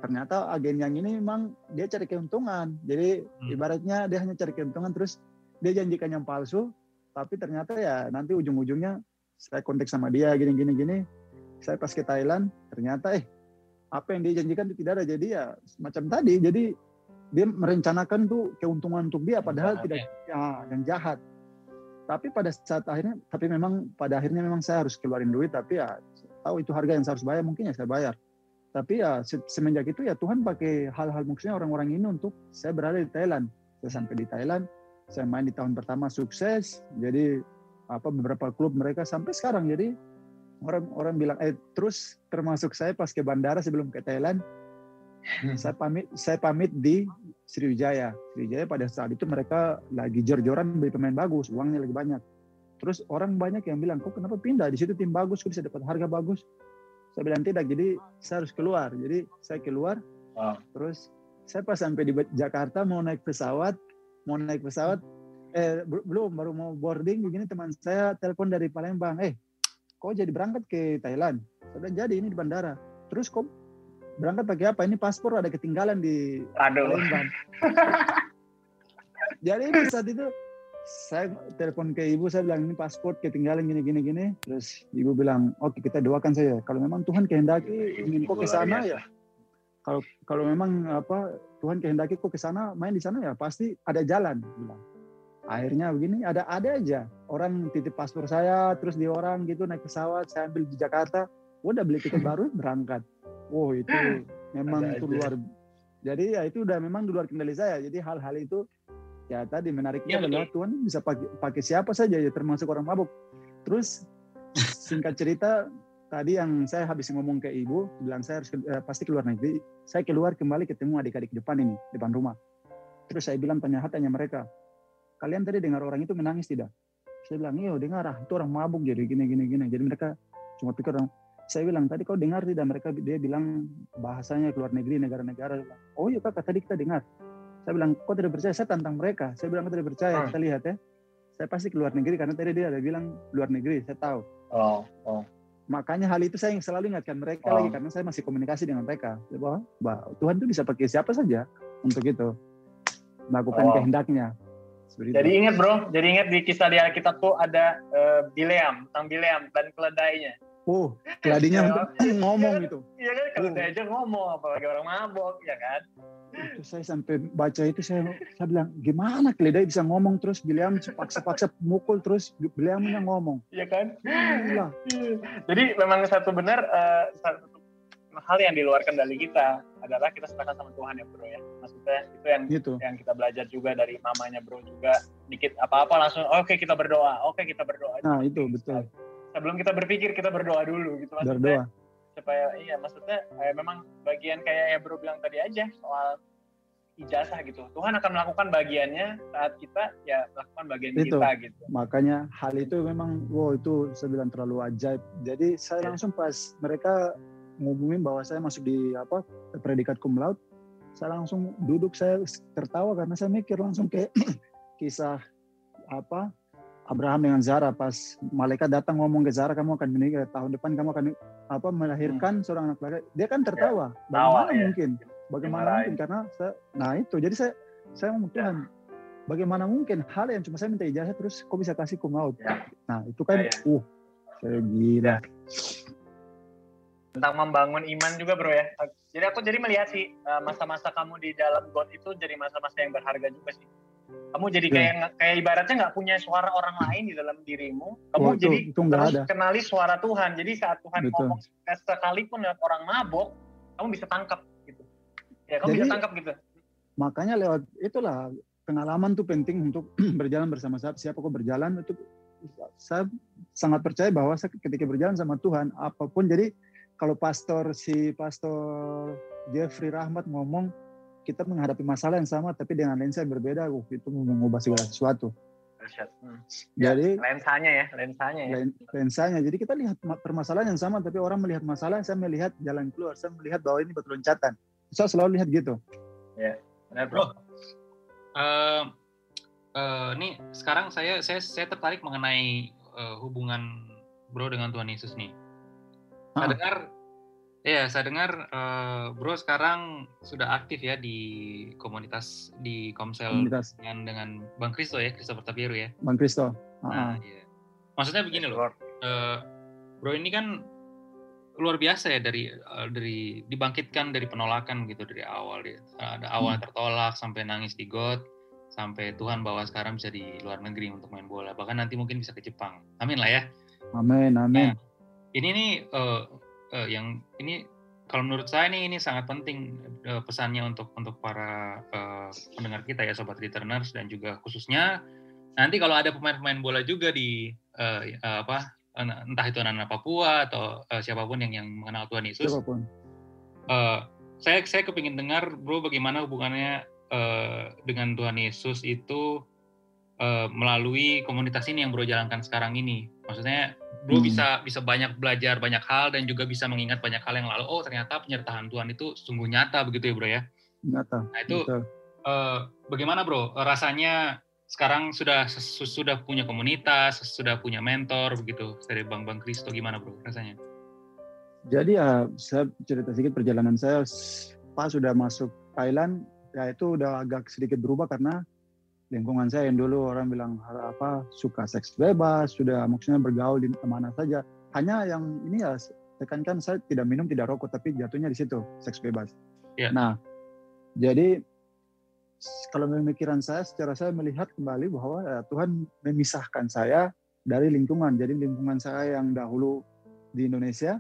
ternyata agen yang ini memang dia cari keuntungan. Jadi hmm. ibaratnya dia hanya cari keuntungan terus dia janjikan yang palsu, tapi ternyata ya nanti ujung-ujungnya saya kontak sama dia gini gini gini. Saya pas ke Thailand ternyata eh apa yang dia janjikan itu tidak ada. Jadi ya macam tadi. Jadi dia merencanakan tuh keuntungan untuk dia padahal jahat, tidak ya. ya yang jahat. Tapi pada saat akhirnya tapi memang pada akhirnya memang saya harus keluarin duit tapi ya tahu itu harga yang saya harus bayar mungkin ya saya bayar tapi ya semenjak itu ya Tuhan pakai hal-hal maksudnya orang-orang ini untuk saya berada di Thailand saya sampai di Thailand saya main di tahun pertama sukses jadi apa beberapa klub mereka sampai sekarang jadi orang-orang bilang eh terus termasuk saya pas ke bandara sebelum ke Thailand saya pamit saya pamit di Sriwijaya. Sriwijaya pada saat itu mereka lagi jor-joran beli pemain bagus uangnya lagi banyak. Terus orang banyak yang bilang kok kenapa pindah? Di situ tim bagus kok bisa dapat harga bagus? Saya bilang tidak, jadi saya harus keluar. Jadi saya keluar, wow. terus saya pas sampai di Jakarta mau naik pesawat, mau naik pesawat, eh belum baru mau boarding begini teman saya telepon dari Palembang, eh kok jadi berangkat ke Thailand? Saya bilang jadi ini di bandara. Terus kok berangkat pakai apa? Ini paspor ada ketinggalan di Aduh. <laughs> Jadi saat itu saya telepon ke ibu saya bilang ini paspor ketinggalan gini gini gini terus ibu bilang oke okay, kita doakan saja kalau memang Tuhan kehendaki ingin kok ke sana ya kalau kalau memang apa Tuhan kehendaki kok ke sana main di sana ya pasti ada jalan bilang akhirnya begini ada ada aja orang titip paspor saya terus di orang gitu naik pesawat saya ambil di Jakarta udah beli tiket <laughs> baru berangkat wow itu memang itu luar jadi ya itu udah memang di luar kendali saya jadi hal-hal itu ya tadi menariknya ya, adalah Tuhan bisa pakai, pakai siapa saja ya termasuk orang mabuk. Terus singkat cerita tadi yang saya habis ngomong ke ibu bilang saya harus eh, pasti keluar negeri. Saya keluar kembali ketemu adik-adik depan ini depan rumah. Terus saya bilang tanya tanya mereka, kalian tadi dengar orang itu menangis tidak? Saya bilang iya dengar ah itu orang mabuk jadi gini gini gini. Jadi mereka cuma pikir orang saya bilang tadi kau dengar tidak mereka dia bilang bahasanya keluar negeri negara-negara oh iya kakak tadi kita dengar Saya bilang, kok tidak percaya? Saya tantang mereka. Saya bilang, kok tidak percaya? Hmm. Kita lihat ya. Saya pasti keluar negeri karena tadi dia ada bilang luar negeri. Saya tahu. Oh, oh. Makanya hal itu saya yang selalu ingatkan mereka oh. lagi karena saya masih komunikasi dengan mereka. Bahwa, bahwa Tuhan itu bisa pakai siapa saja untuk itu melakukan oh. kehendaknya. Seperti jadi itu. ingat bro, jadi ingat di kisah di Alkitab tuh ada uh, Bileam, tentang Bileam dan keledainya. Oh, keladinya ya, <laughs> ngomong iya, itu. Iya kan, keledai oh. aja ngomong, apalagi orang mabok, ya kan? Itu saya sampai baca itu saya saya bilang gimana keledai bisa ngomong terus Bileam paksa-paksa mukul terterus Bileamnya ngomong. Iya kan? Iya. Jadi memang satu benar uh, satu hal yang di luar kendali kita adalah kita serahkan sama Tuhan ya bro ya. Maksudnya itu yang gitu. yang kita belajar juga dari mamanya bro juga. Dikit apa-apa langsung oke okay, kita berdoa oke okay, kita berdoa. Nah itu betul. Sebelum kita berpikir kita berdoa dulu gitu. Maksudnya berdoa. supaya iya maksudnya eh, memang bagian kayak yang bro bilang tadi aja soal ijazah gitu. Tuhan akan melakukan bagiannya saat kita ya melakukan bagian itu. kita gitu. Makanya hal itu memang wow itu saya bilang terlalu ajaib. Jadi saya iya. langsung pas mereka ngumumin bahwa saya masuk di apa predikat cum laude, saya langsung duduk saya tertawa karena saya mikir langsung kayak <clears throat> kisah apa Abraham dengan Zara pas malaikat datang ngomong ke Zara kamu akan menikah tahun depan kamu akan apa melahirkan hmm. seorang anak laki dia kan tertawa ya, bagaimana ya. mungkin bagaimana Dimarahin. mungkin karena saya nah itu jadi saya saya mau Tuhan ya. bagaimana mungkin hal yang cuma saya minta ijazah terus kok bisa kasih cum laude ya. nah itu kan ya, ya. uh saya gila ya tentang membangun iman juga bro ya. Jadi aku jadi melihat sih eh, masa-masa kamu di dalam God itu jadi masa-masa yang berharga juga sih. Kamu jadi kayak yeah. kayak ibaratnya nggak punya suara orang lain di dalam dirimu. Kamu oh, jadi itu, terus ada. kenali suara Tuhan. Jadi saat Tuhan Betul. ngomong sekalipun lihat orang mabok, kamu bisa tangkap gitu. Ya kamu jadi, bisa tangkap gitu. Makanya lewat itulah pengalaman tuh penting untuk <clears throat> berjalan bersama siapa siapa kok berjalan itu saya sangat percaya bahwa ketika berjalan sama Tuhan apa pun jadi kalau pastor si pastor Jeffrey Rahmat ngomong kita menghadapi masalah yang sama tapi dengan lensa yang berbeda, uh, itu mengubah segala sesuatu. Hmm. Jadi lensanya ya, lensanya ya. Lensanya. Jadi kita lihat permasalahan yang sama tapi orang melihat masalah, saya melihat jalan keluar, saya melihat bahwa ini betul loncatan. Saya selalu lihat gitu. Ya, benar bro. Uh, uh, ini sekarang saya saya saya tertarik mengenai uh, hubungan bro dengan Tuhan Yesus nih. Saya dengar, ya saya dengar uh, Bro sekarang sudah aktif ya di komunitas di Komsel komunitas. dengan dengan Bang Kristo ya, Kristo Pertapiru ya. Bang Kristo. Nah, iya. Maksudnya begini loh, uh, Bro ini kan luar biasa ya dari uh, dari dibangkitkan dari penolakan gitu dari awal dia ada awal hmm. tertolak sampai nangis di got sampai Tuhan bawa sekarang bisa di luar negeri untuk main bola bahkan nanti mungkin bisa ke Jepang amin lah ya amin amin nah, ini nih uh, uh, yang ini kalau menurut saya ini ini sangat penting uh, pesannya untuk untuk para uh, pendengar kita ya sobat returners dan juga khususnya nanti kalau ada pemain-pemain bola juga di uh, uh, apa entah itu anak-anak Papua atau uh, siapa pun yang yang mengenal Tuhan Yesus. Siapa pun. Uh, saya saya kepingin dengar bro bagaimana hubungannya uh, dengan Tuhan Yesus itu uh, melalui komunitas ini yang bro jalankan sekarang ini. Maksudnya bro hmm. bisa bisa banyak belajar banyak hal dan juga bisa mengingat banyak hal yang lalu oh ternyata penyertaan Tuhan itu sungguh nyata begitu ya bro ya? Nyata nah itu uh, bagaimana bro? Rasanya sekarang sudah sudah punya komunitas sudah punya mentor begitu dari bang bang Kristo gimana bro rasanya? Jadi ya saya cerita sedikit perjalanan saya. Pas sudah masuk Thailand ya itu udah agak sedikit berubah karena lingkungan saya yang dulu orang bilang apa suka seks bebas, sudah maksudnya bergaul di mana saja. Hanya yang ini ya tekankan saya tidak minum, tidak rokok, tapi jatuhnya di situ seks bebas. Yeah. Nah, jadi kalau pemikiran saya, secara saya melihat kembali bahwa ya, Tuhan memisahkan saya dari lingkungan. Jadi lingkungan saya yang dahulu di Indonesia,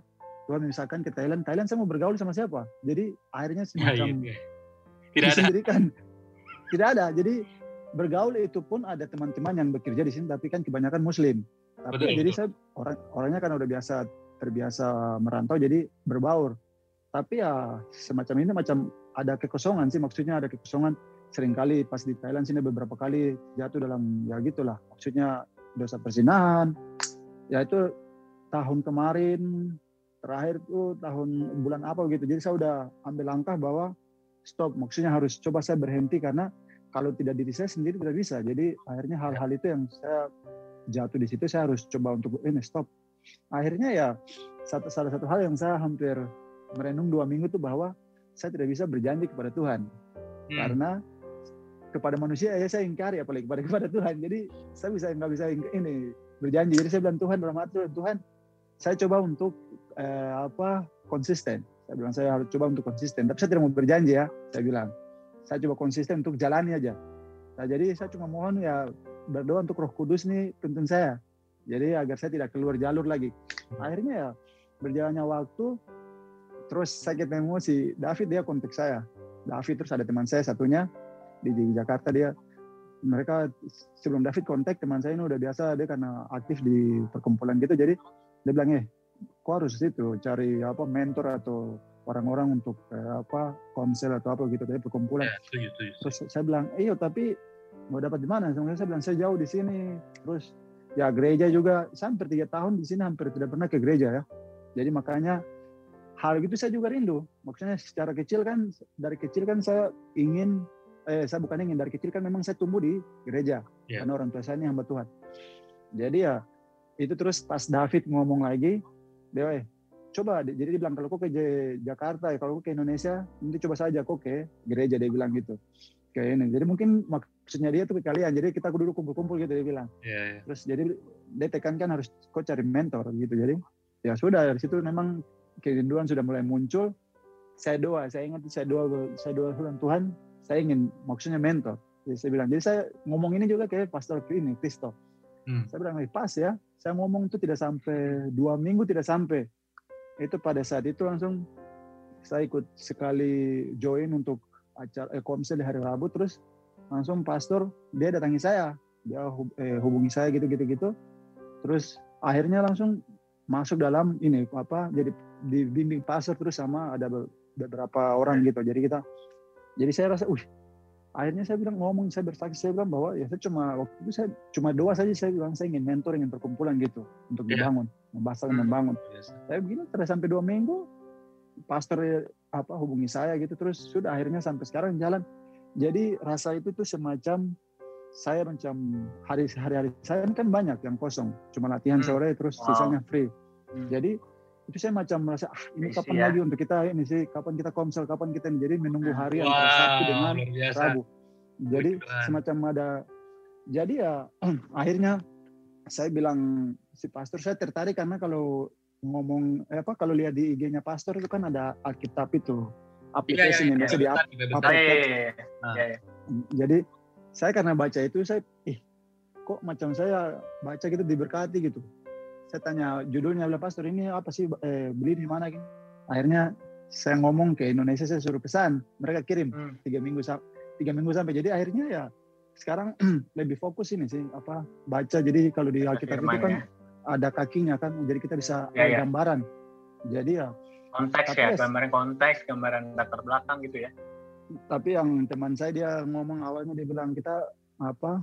Tuhan memisahkan ke Thailand. Thailand saya mau bergaul sama siapa? Jadi akhirnya ya, semacam ya, ya, tidak ada. Tidak ada. Jadi bergaul itu pun ada teman-teman yang bekerja di sini tapi kan kebanyakan muslim. Tapi betul, jadi saya orang orangnya kan udah biasa terbiasa merantau jadi berbaur. Tapi ya semacam ini macam ada kekosongan sih maksudnya ada kekosongan. Seringkali pas di Thailand sini beberapa kali jatuh dalam ya gitulah. Maksudnya dosa persinahan ya itu tahun kemarin terakhir tuh tahun bulan apa gitu. Jadi saya udah ambil langkah bahwa stop. Maksudnya harus coba saya berhenti karena kalau tidak diri saya sendiri tidak bisa. Jadi akhirnya hal-hal itu yang saya jatuh di situ saya harus coba untuk ini stop. Akhirnya ya satu salah satu hal yang saya hampir merenung dua minggu itu bahwa saya tidak bisa berjanji kepada Tuhan. Hmm. karena kepada manusia ya saya ingkari apalagi kepada kepada Tuhan. Jadi saya bisa nggak bisa ini berjanji. Jadi saya bilang Tuhan dalam hati Tuhan saya coba untuk eh, apa konsisten. Saya bilang saya harus coba untuk konsisten. Tapi saya tidak mau berjanji ya saya bilang saya coba konsisten untuk jalani aja. Nah, jadi saya cuma mohon ya berdoa untuk Roh Kudus nih tuntun saya. Jadi agar saya tidak keluar jalur lagi. Akhirnya ya berjalannya waktu terus saya ketemu si David dia kontak saya. David terus ada teman saya satunya di, Jakarta dia. Mereka sebelum David kontak teman saya ini udah biasa dia karena aktif di perkumpulan gitu. Jadi dia bilang eh kok harus itu cari apa mentor atau orang-orang untuk eh, apa konsel atau apa gitu dari perkumpulan ya, terus saya bilang iya tapi mau dapat di mana? Saya bilang saya jauh di sini. Terus ya gereja juga saya hampir tiga tahun di sini hampir tidak pernah ke gereja ya. Jadi makanya hal itu saya juga rindu. Maksudnya secara kecil kan dari kecil kan saya ingin eh saya bukan ingin dari kecil kan memang saya tumbuh di gereja. Yeah. karena orang tua saya ini hamba Tuhan. Jadi ya itu terus pas David ngomong lagi, eh, coba jadi dia bilang kalau kok ke Jakarta ya kalau kok ke Indonesia nanti coba saja kok ke gereja dia bilang gitu kayak ini jadi mungkin maksudnya dia tuh ke kalian jadi kita duduk kumpul-kumpul gitu dia bilang yeah, yeah. terus jadi dia tekankan harus kok cari mentor gitu jadi ya sudah dari situ memang kerinduan sudah mulai muncul saya doa saya ingat saya doa saya doa Tuhan saya ingin maksudnya mentor. Jadi saya bilang, jadi saya ngomong ini juga kayak pastor ini, Kristo. Hmm. Saya bilang, pas ya, saya ngomong itu tidak sampai dua minggu tidak sampai. Itu pada saat itu langsung saya ikut sekali join untuk acara eh, komsel di hari Rabu, terus langsung pastor dia datangi saya, dia eh, hubungi saya gitu-gitu gitu. Terus akhirnya langsung masuk dalam ini apa jadi dibimbing pastor terus sama ada beberapa orang gitu. Jadi kita jadi saya rasa, uh, akhirnya saya bilang ngomong, saya bersaksi, saya bilang bahwa ya saya cuma waktu itu saya cuma doa saja saya bilang saya ingin mentor, ingin perkumpulan gitu untuk yeah. dibangun, membahas hmm. membangun. Yes. Saya begini terus sampai dua minggu, pastor apa hubungi saya gitu terus sudah akhirnya sampai sekarang jalan. Jadi rasa itu tuh semacam saya macam hari hari saya kan banyak yang kosong, cuma latihan hmm. sore terus wow. sisanya free. Hmm. Jadi itu saya macam merasa ah ini kapan ya. lagi untuk kita ini sih? Kapan kita komsel? Kapan kita ini? Jadi menunggu hari wow, antara Sabtu dengan Rabu. Jadi Beneran. semacam ada jadi ya <clears throat> akhirnya saya bilang si pastor saya tertarik karena kalau ngomong eh, apa kalau lihat di IG-nya pastor itu kan ada Alkitab itu aplikasi. yang biasa di jadi saya karena baca itu saya ih kok macam saya baca gitu diberkati gitu saya tanya judulnya bilang pastor ini apa sih eh, beli di mana gitu. Akhirnya saya ngomong ke Indonesia saya suruh pesan, mereka kirim hmm. tiga minggu tiga minggu sampai. Jadi akhirnya ya sekarang <clears throat> lebih fokus ini sih apa baca. Jadi kalau di Alkitab itu kan ya. ada kakinya kan, jadi kita bisa ya, ya. gambaran. Jadi ya konteks ya, gambaran konteks, gambaran latar belakang gitu ya. Tapi yang teman saya dia ngomong awalnya dia bilang kita apa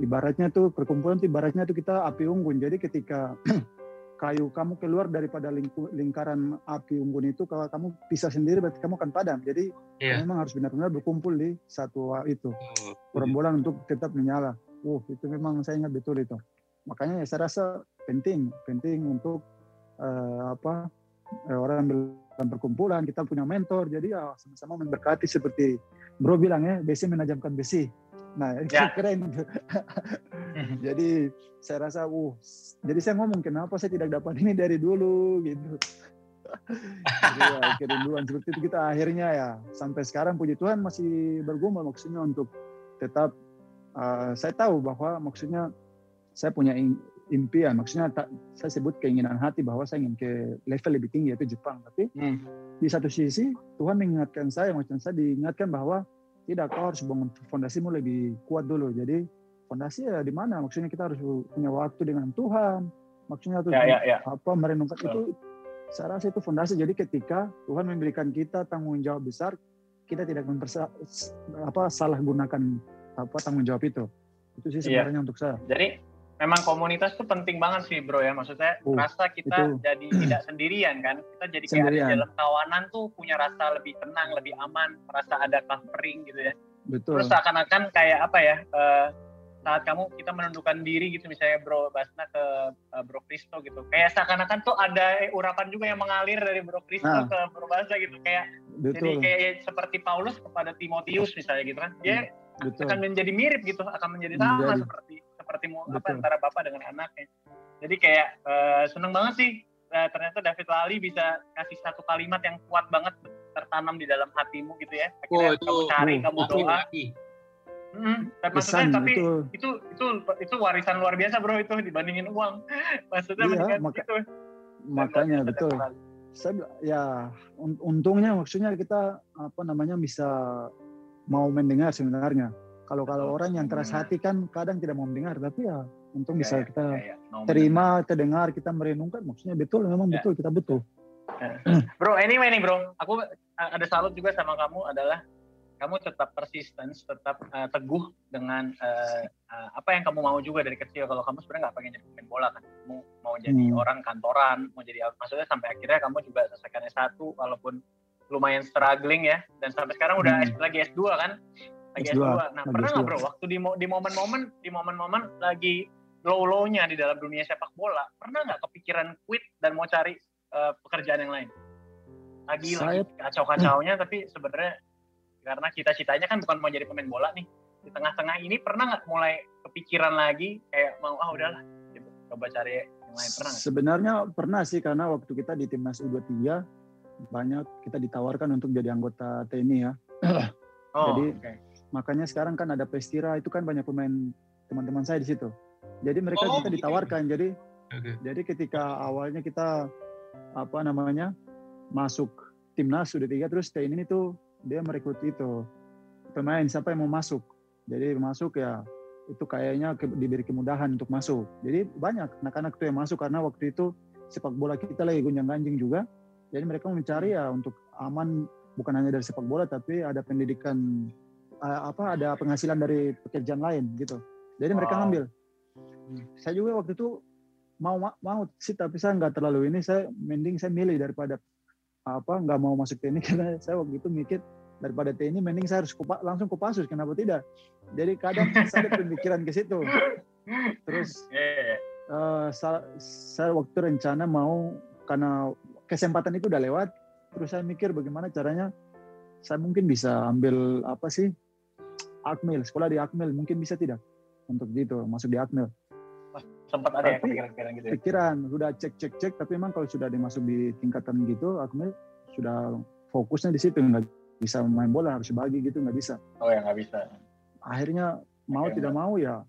ibaratnya tuh perkumpulan tuh ibaratnya tuh kita api unggun. Jadi ketika <clears throat> kayu kamu keluar daripada lingku, lingkaran api unggun itu kalau kamu pisah sendiri berarti kamu akan padam. Jadi yeah. memang harus benar-benar berkumpul di satu itu oh, perkumpulan untuk tetap menyala. Uh, itu memang saya ingat betul itu. Makanya ya saya rasa penting, penting untuk uh, apa uh, orang dalam perkumpulan kita punya mentor. Jadi ya sama-sama memberkati seperti Bro bilang ya, besi menajamkan besi. Nah, itu ya. keren. <laughs> jadi saya rasa, uh, jadi saya ngomong kenapa saya tidak dapat ini dari dulu gitu. jadi ya, kerinduan seperti itu kita akhirnya ya sampai sekarang puji Tuhan masih bergumul maksudnya untuk tetap uh, saya tahu bahwa maksudnya saya punya impian maksudnya tak, saya sebut keinginan hati bahwa saya ingin ke level lebih tinggi yaitu Jepang tapi hmm. di satu sisi Tuhan mengingatkan saya maksudnya saya diingatkan bahwa tidak, kau harus bangun fondasimu lebih kuat dulu. Jadi fondasi ya di mana? Maksudnya kita harus punya waktu dengan Tuhan. Maksudnya tuh ya, ya, ya. apa merenungkan itu saya rasa itu fondasi. Jadi ketika Tuhan memberikan kita tanggung jawab besar, kita tidak mempersa, apa salah gunakan apa tanggung jawab itu. Itu sih iya. sebenarnya ya. untuk saya. Jadi memang komunitas tuh penting banget sih bro ya maksudnya uh, rasa kita itu. jadi <clears throat> tidak sendirian kan kita jadi kayak sendirian. ada dalam kawanan tuh punya rasa lebih tenang lebih aman merasa ada covering gitu ya betul terus seakan-akan kayak apa ya uh, saat kamu kita menundukkan diri gitu misalnya bro Basna ke uh, bro Kristo gitu kayak seakan-akan tuh ada urapan juga yang mengalir dari bro Kristo nah. ke bro Basna gitu kayak betul. jadi kayak seperti Paulus kepada Timotius misalnya gitu kan dia hmm, betul. akan menjadi mirip gitu akan menjadi sama menjadi. seperti seperti apa antara bapak dengan anaknya. Jadi kayak uh, seneng banget sih uh, ternyata David Lali bisa kasih satu kalimat yang kuat banget tertanam di dalam hatimu gitu ya. Akhirnya oh, itu, kamu cari, oh, kamu doa. Hmm, tapi maksudnya tapi itu. itu itu itu warisan luar biasa bro itu dibandingin uang. <laughs> Maksudnya iya, maka, itu. Makanya betul. Saya ya untungnya maksudnya kita apa namanya bisa mau mendengar sebenarnya kalau kalau orang yang keras hati kan kadang tidak mau mendengar, tapi ya untung ya, bisa ya, kita ya, ya. terima, kita dengar, kita merenungkan. Maksudnya betul, memang ya. betul, kita betul. Ya. Bro, anyway nih bro, aku ada salut juga sama kamu adalah kamu tetap persistence, tetap uh, teguh dengan uh, uh, apa yang kamu mau juga dari kecil. Kalau kamu sebenarnya nggak pengen jadi pemain bola kan, kamu mau jadi hmm. orang kantoran, mau jadi maksudnya sampai akhirnya kamu juga selesaikan S1 walaupun lumayan struggling ya dan sampai sekarang udah hmm. lagi S2 kan lagi S2. Nah, lagi pernah nggak bro waktu di di momen-momen di momen-momen lagi low-low-nya di dalam dunia sepak bola, pernah nggak kepikiran quit dan mau cari uh, pekerjaan yang lain? Lagi Saya... lagi kacau-kacaunya tapi sebenarnya karena cita-citanya kan bukan mau jadi pemain bola nih. Di tengah-tengah ini pernah nggak mulai kepikiran lagi kayak mau ah udahlah gitu, coba cari yang lain pernah gak? Sebenarnya pernah sih karena waktu kita di timnas U23 banyak kita ditawarkan untuk jadi anggota TNI ya. Oh, jadi okay Makanya sekarang kan ada Pestira itu kan banyak pemain teman-teman saya di situ. Jadi mereka oh, kita gitu. ditawarkan. Jadi okay. jadi ketika awalnya kita apa namanya masuk timnas sudah tiga terus TNI itu dia merekrut itu pemain siapa yang mau masuk. Jadi masuk ya itu kayaknya ke, diberi kemudahan untuk masuk. Jadi banyak anak-anak itu yang masuk karena waktu itu sepak bola kita lagi gunjang ganjing juga. Jadi mereka mencari ya untuk aman bukan hanya dari sepak bola tapi ada pendidikan apa ada penghasilan dari pekerjaan lain gitu. Jadi wow. mereka ngambil. Saya juga waktu itu mau mau sih tapi saya nggak terlalu ini saya mending saya milih daripada apa nggak mau masuk TNI <laughs> karena saya waktu itu mikir daripada TNI mending saya harus kupa, langsung ke Pasus kenapa tidak jadi kadang <laughs> saya ada pemikiran ke situ terus uh, saya, saya waktu rencana mau karena kesempatan itu udah lewat terus saya mikir bagaimana caranya saya mungkin bisa ambil apa sih Akmil, sekolah di Akmil mungkin bisa tidak untuk gitu masuk di Akmil. Sempat ada ya pikiran-pikiran gitu. Ya? Pikiran, sudah cek cek cek, tapi memang kalau sudah dimasuk di tingkatan gitu Akmil sudah fokusnya di situ nggak bisa main bola harus bagi gitu nggak bisa. Oh ya nggak bisa. Akhirnya mau Oke, tidak mau ya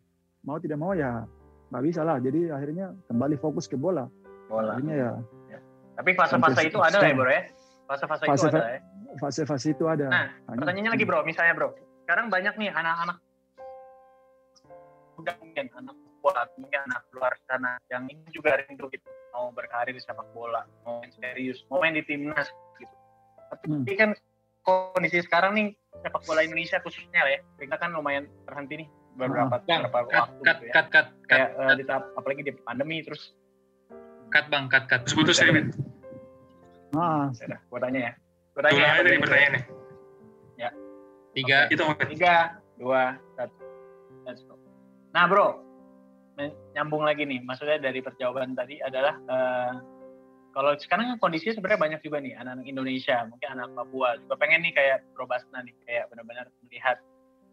mau tidak mau ya nggak bisa lah. Jadi akhirnya kembali fokus ke bola. Bola. Akhirnya ya. ya. Tapi fase-fase itu ada ya bro ya? Fase-fase itu ada ya? Fase-fase itu ada. Nah, pertanyaannya lagi bro, misalnya bro, sekarang banyak nih anak-anak udah mungkin anak bola mungkin anak luar sana. Yang ini juga rindu gitu mau berkarir di sepak bola mau main serius mau main di timnas gitu. Tapi hmm. kan kondisi sekarang nih sepak bola Indonesia khususnya ya kita kan lumayan terhenti nih beberapa bang, beberapa cut, waktu cut, gitu ya. cut, cut, kayak cut, uh, di tahap, apalagi di pandemi terus. Cut bang cut cut. Sebutus ya ah ya, gue tanya ya. Gue tanya ya, pertanyaannya? Ya Tiga. Itu tiga, dua, satu. Let's go. Nah bro, nyambung lagi nih. Maksudnya dari perjawaban tadi adalah uh, kalau sekarang kondisinya sebenarnya banyak juga nih anak-anak Indonesia, mungkin anak Papua juga pengen nih kayak Bro Basna nih kayak benar-benar melihat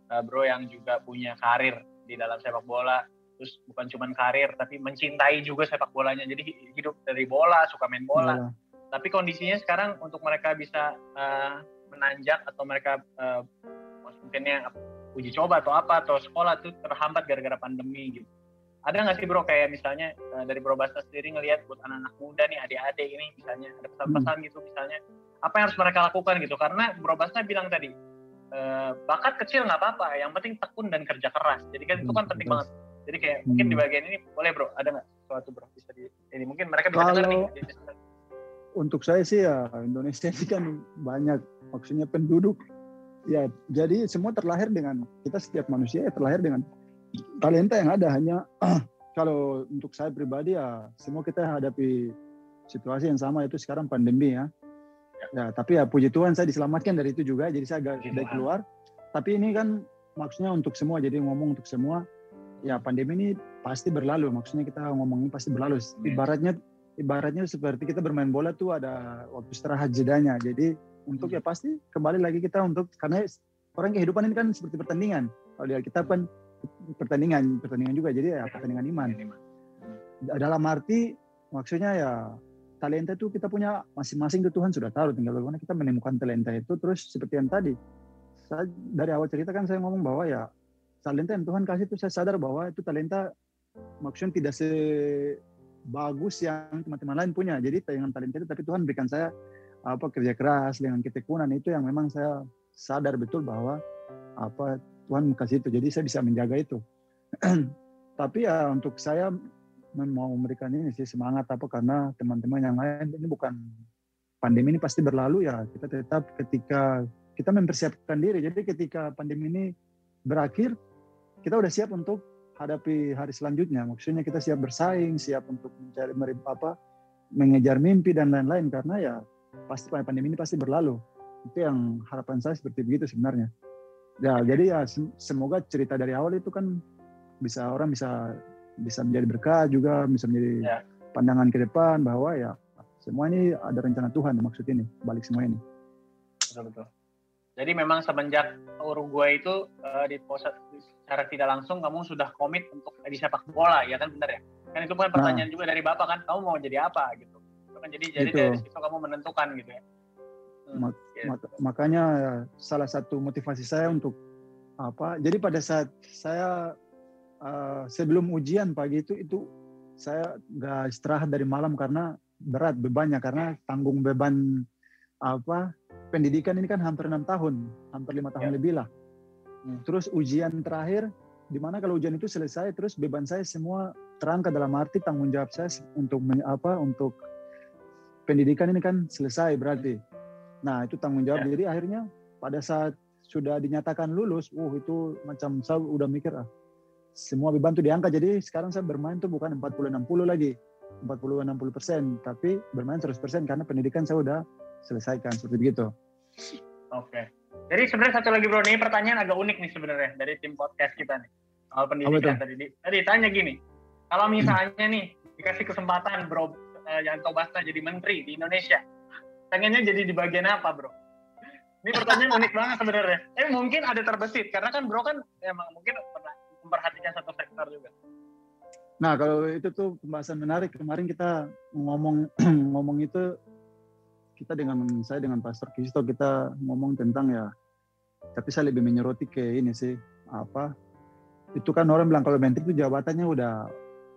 uh, Bro yang juga punya karir di dalam sepak bola, terus bukan cuma karir tapi mencintai juga sepak bolanya. Jadi hidup dari bola, suka main bola. Hmm. Tapi kondisinya sekarang untuk mereka bisa uh, menanjak atau mereka uh, mungkinnya uji coba atau apa atau sekolah tuh terhambat gara-gara pandemi gitu. Ada nggak sih bro kayak misalnya uh, dari Bro Basta sendiri ngelihat buat anak-anak muda nih adik-adik ini misalnya ada pesan-pesan hmm. gitu misalnya apa yang harus mereka lakukan gitu karena Bro Basta bilang tadi uh, bakat kecil nggak apa-apa yang penting tekun dan kerja keras jadi kan itu kan penting banget jadi kayak hmm. mungkin di bagian ini boleh bro ada nggak sesuatu bro bisa di ini mungkin mereka bisa Kalau... nih untuk saya sih ya Indonesia ini kan banyak maksudnya penduduk ya jadi semua terlahir dengan kita setiap manusia ya terlahir dengan talenta yang ada. Hanya <clears throat> kalau untuk saya pribadi ya semua kita hadapi situasi yang sama. Itu sekarang pandemi ya. Ya, tapi ya puji Tuhan saya diselamatkan dari itu juga. Jadi saya agak dari keluar. Tapi ini kan maksudnya untuk semua. Jadi ngomong untuk semua ya pandemi ini pasti berlalu. Maksudnya kita ngomong ini pasti berlalu. Ibaratnya ibaratnya seperti kita bermain bola tuh ada waktu istirahat jedanya. Jadi untuk hmm. ya pasti kembali lagi kita untuk karena orang kehidupan ini kan seperti pertandingan kalau di Alkitab kan pertandingan pertandingan juga jadi ya pertandingan iman dalam arti maksudnya ya talenta itu kita punya masing-masing itu Tuhan sudah tahu tinggal bagaimana kita menemukan talenta itu terus seperti yang tadi saya dari awal cerita kan saya ngomong bahwa ya talenta yang Tuhan kasih itu saya sadar bahwa itu talenta maksudnya tidak sebagus yang teman-teman lain punya. Jadi dengan talenta itu tapi Tuhan berikan saya apa kerja keras dengan ketekunan itu yang memang saya sadar betul bahwa apa Tuhan kasih itu. Jadi saya bisa menjaga itu. <clears throat> tapi ya untuk saya mau memberikan ini sih semangat apa karena teman-teman yang lain ini bukan pandemi ini pasti berlalu ya kita tetap ketika kita mempersiapkan diri. Jadi ketika pandemi ini berakhir kita udah siap untuk hadapi hari selanjutnya. Maksudnya kita siap bersaing, siap untuk mencari apa, mengejar mimpi dan lain-lain karena ya pasti pandemi ini pasti berlalu. Itu yang harapan saya seperti begitu sebenarnya. Ya, jadi ya semoga cerita dari awal itu kan bisa orang bisa bisa menjadi berkah juga, bisa menjadi ya. pandangan ke depan bahwa ya semua ini ada rencana Tuhan maksud ini, balik semua ini. Betul betul. Jadi memang semenjak Uruguay itu uh, di secara tidak langsung kamu sudah komit untuk di sepak bola, ya kan benar ya? Kan itu bukan pertanyaan nah. juga dari bapak kan, kamu mau jadi apa gitu? Kan jadi jadi gitu. dari situ kamu menentukan gitu ya. Hmm, Mak gitu. mak makanya salah satu motivasi saya untuk apa? Jadi pada saat saya uh, sebelum ujian pagi itu itu saya nggak istirahat dari malam karena berat bebannya karena tanggung beban apa pendidikan ini kan hampir enam tahun, hampir lima tahun ya. lebih lah. Hmm. Terus ujian terakhir, di mana kalau ujian itu selesai, terus beban saya semua terangkat dalam arti tanggung jawab saya untuk apa untuk pendidikan ini kan selesai berarti. Nah itu tanggung jawab. Ya. Jadi akhirnya pada saat sudah dinyatakan lulus, uh itu macam saya udah mikir ah semua beban itu diangkat. Jadi sekarang saya bermain tuh bukan 40-60 lagi, 40-60 persen, tapi bermain 100 persen karena pendidikan saya udah selesaikan seperti itu. Oke. Jadi sebenarnya satu lagi bro, ini pertanyaan agak unik nih sebenarnya dari tim podcast kita nih. Soal pendidikan tadi. Tadi tanya gini, kalau misalnya nih dikasih kesempatan bro uh, Yanto Basta jadi menteri di Indonesia, pengennya jadi di bagian apa bro? Ini pertanyaan unik banget sebenarnya. Eh mungkin ada terbesit karena kan bro kan emang mungkin pernah memperhatikan satu sektor juga. Nah kalau itu tuh pembahasan menarik kemarin kita ngomong <clears throat> ngomong itu kita dengan saya dengan Pastor Kristo kita ngomong tentang ya tapi saya lebih menyoroti ke ini sih apa itu kan orang bilang kalau menteri itu jabatannya udah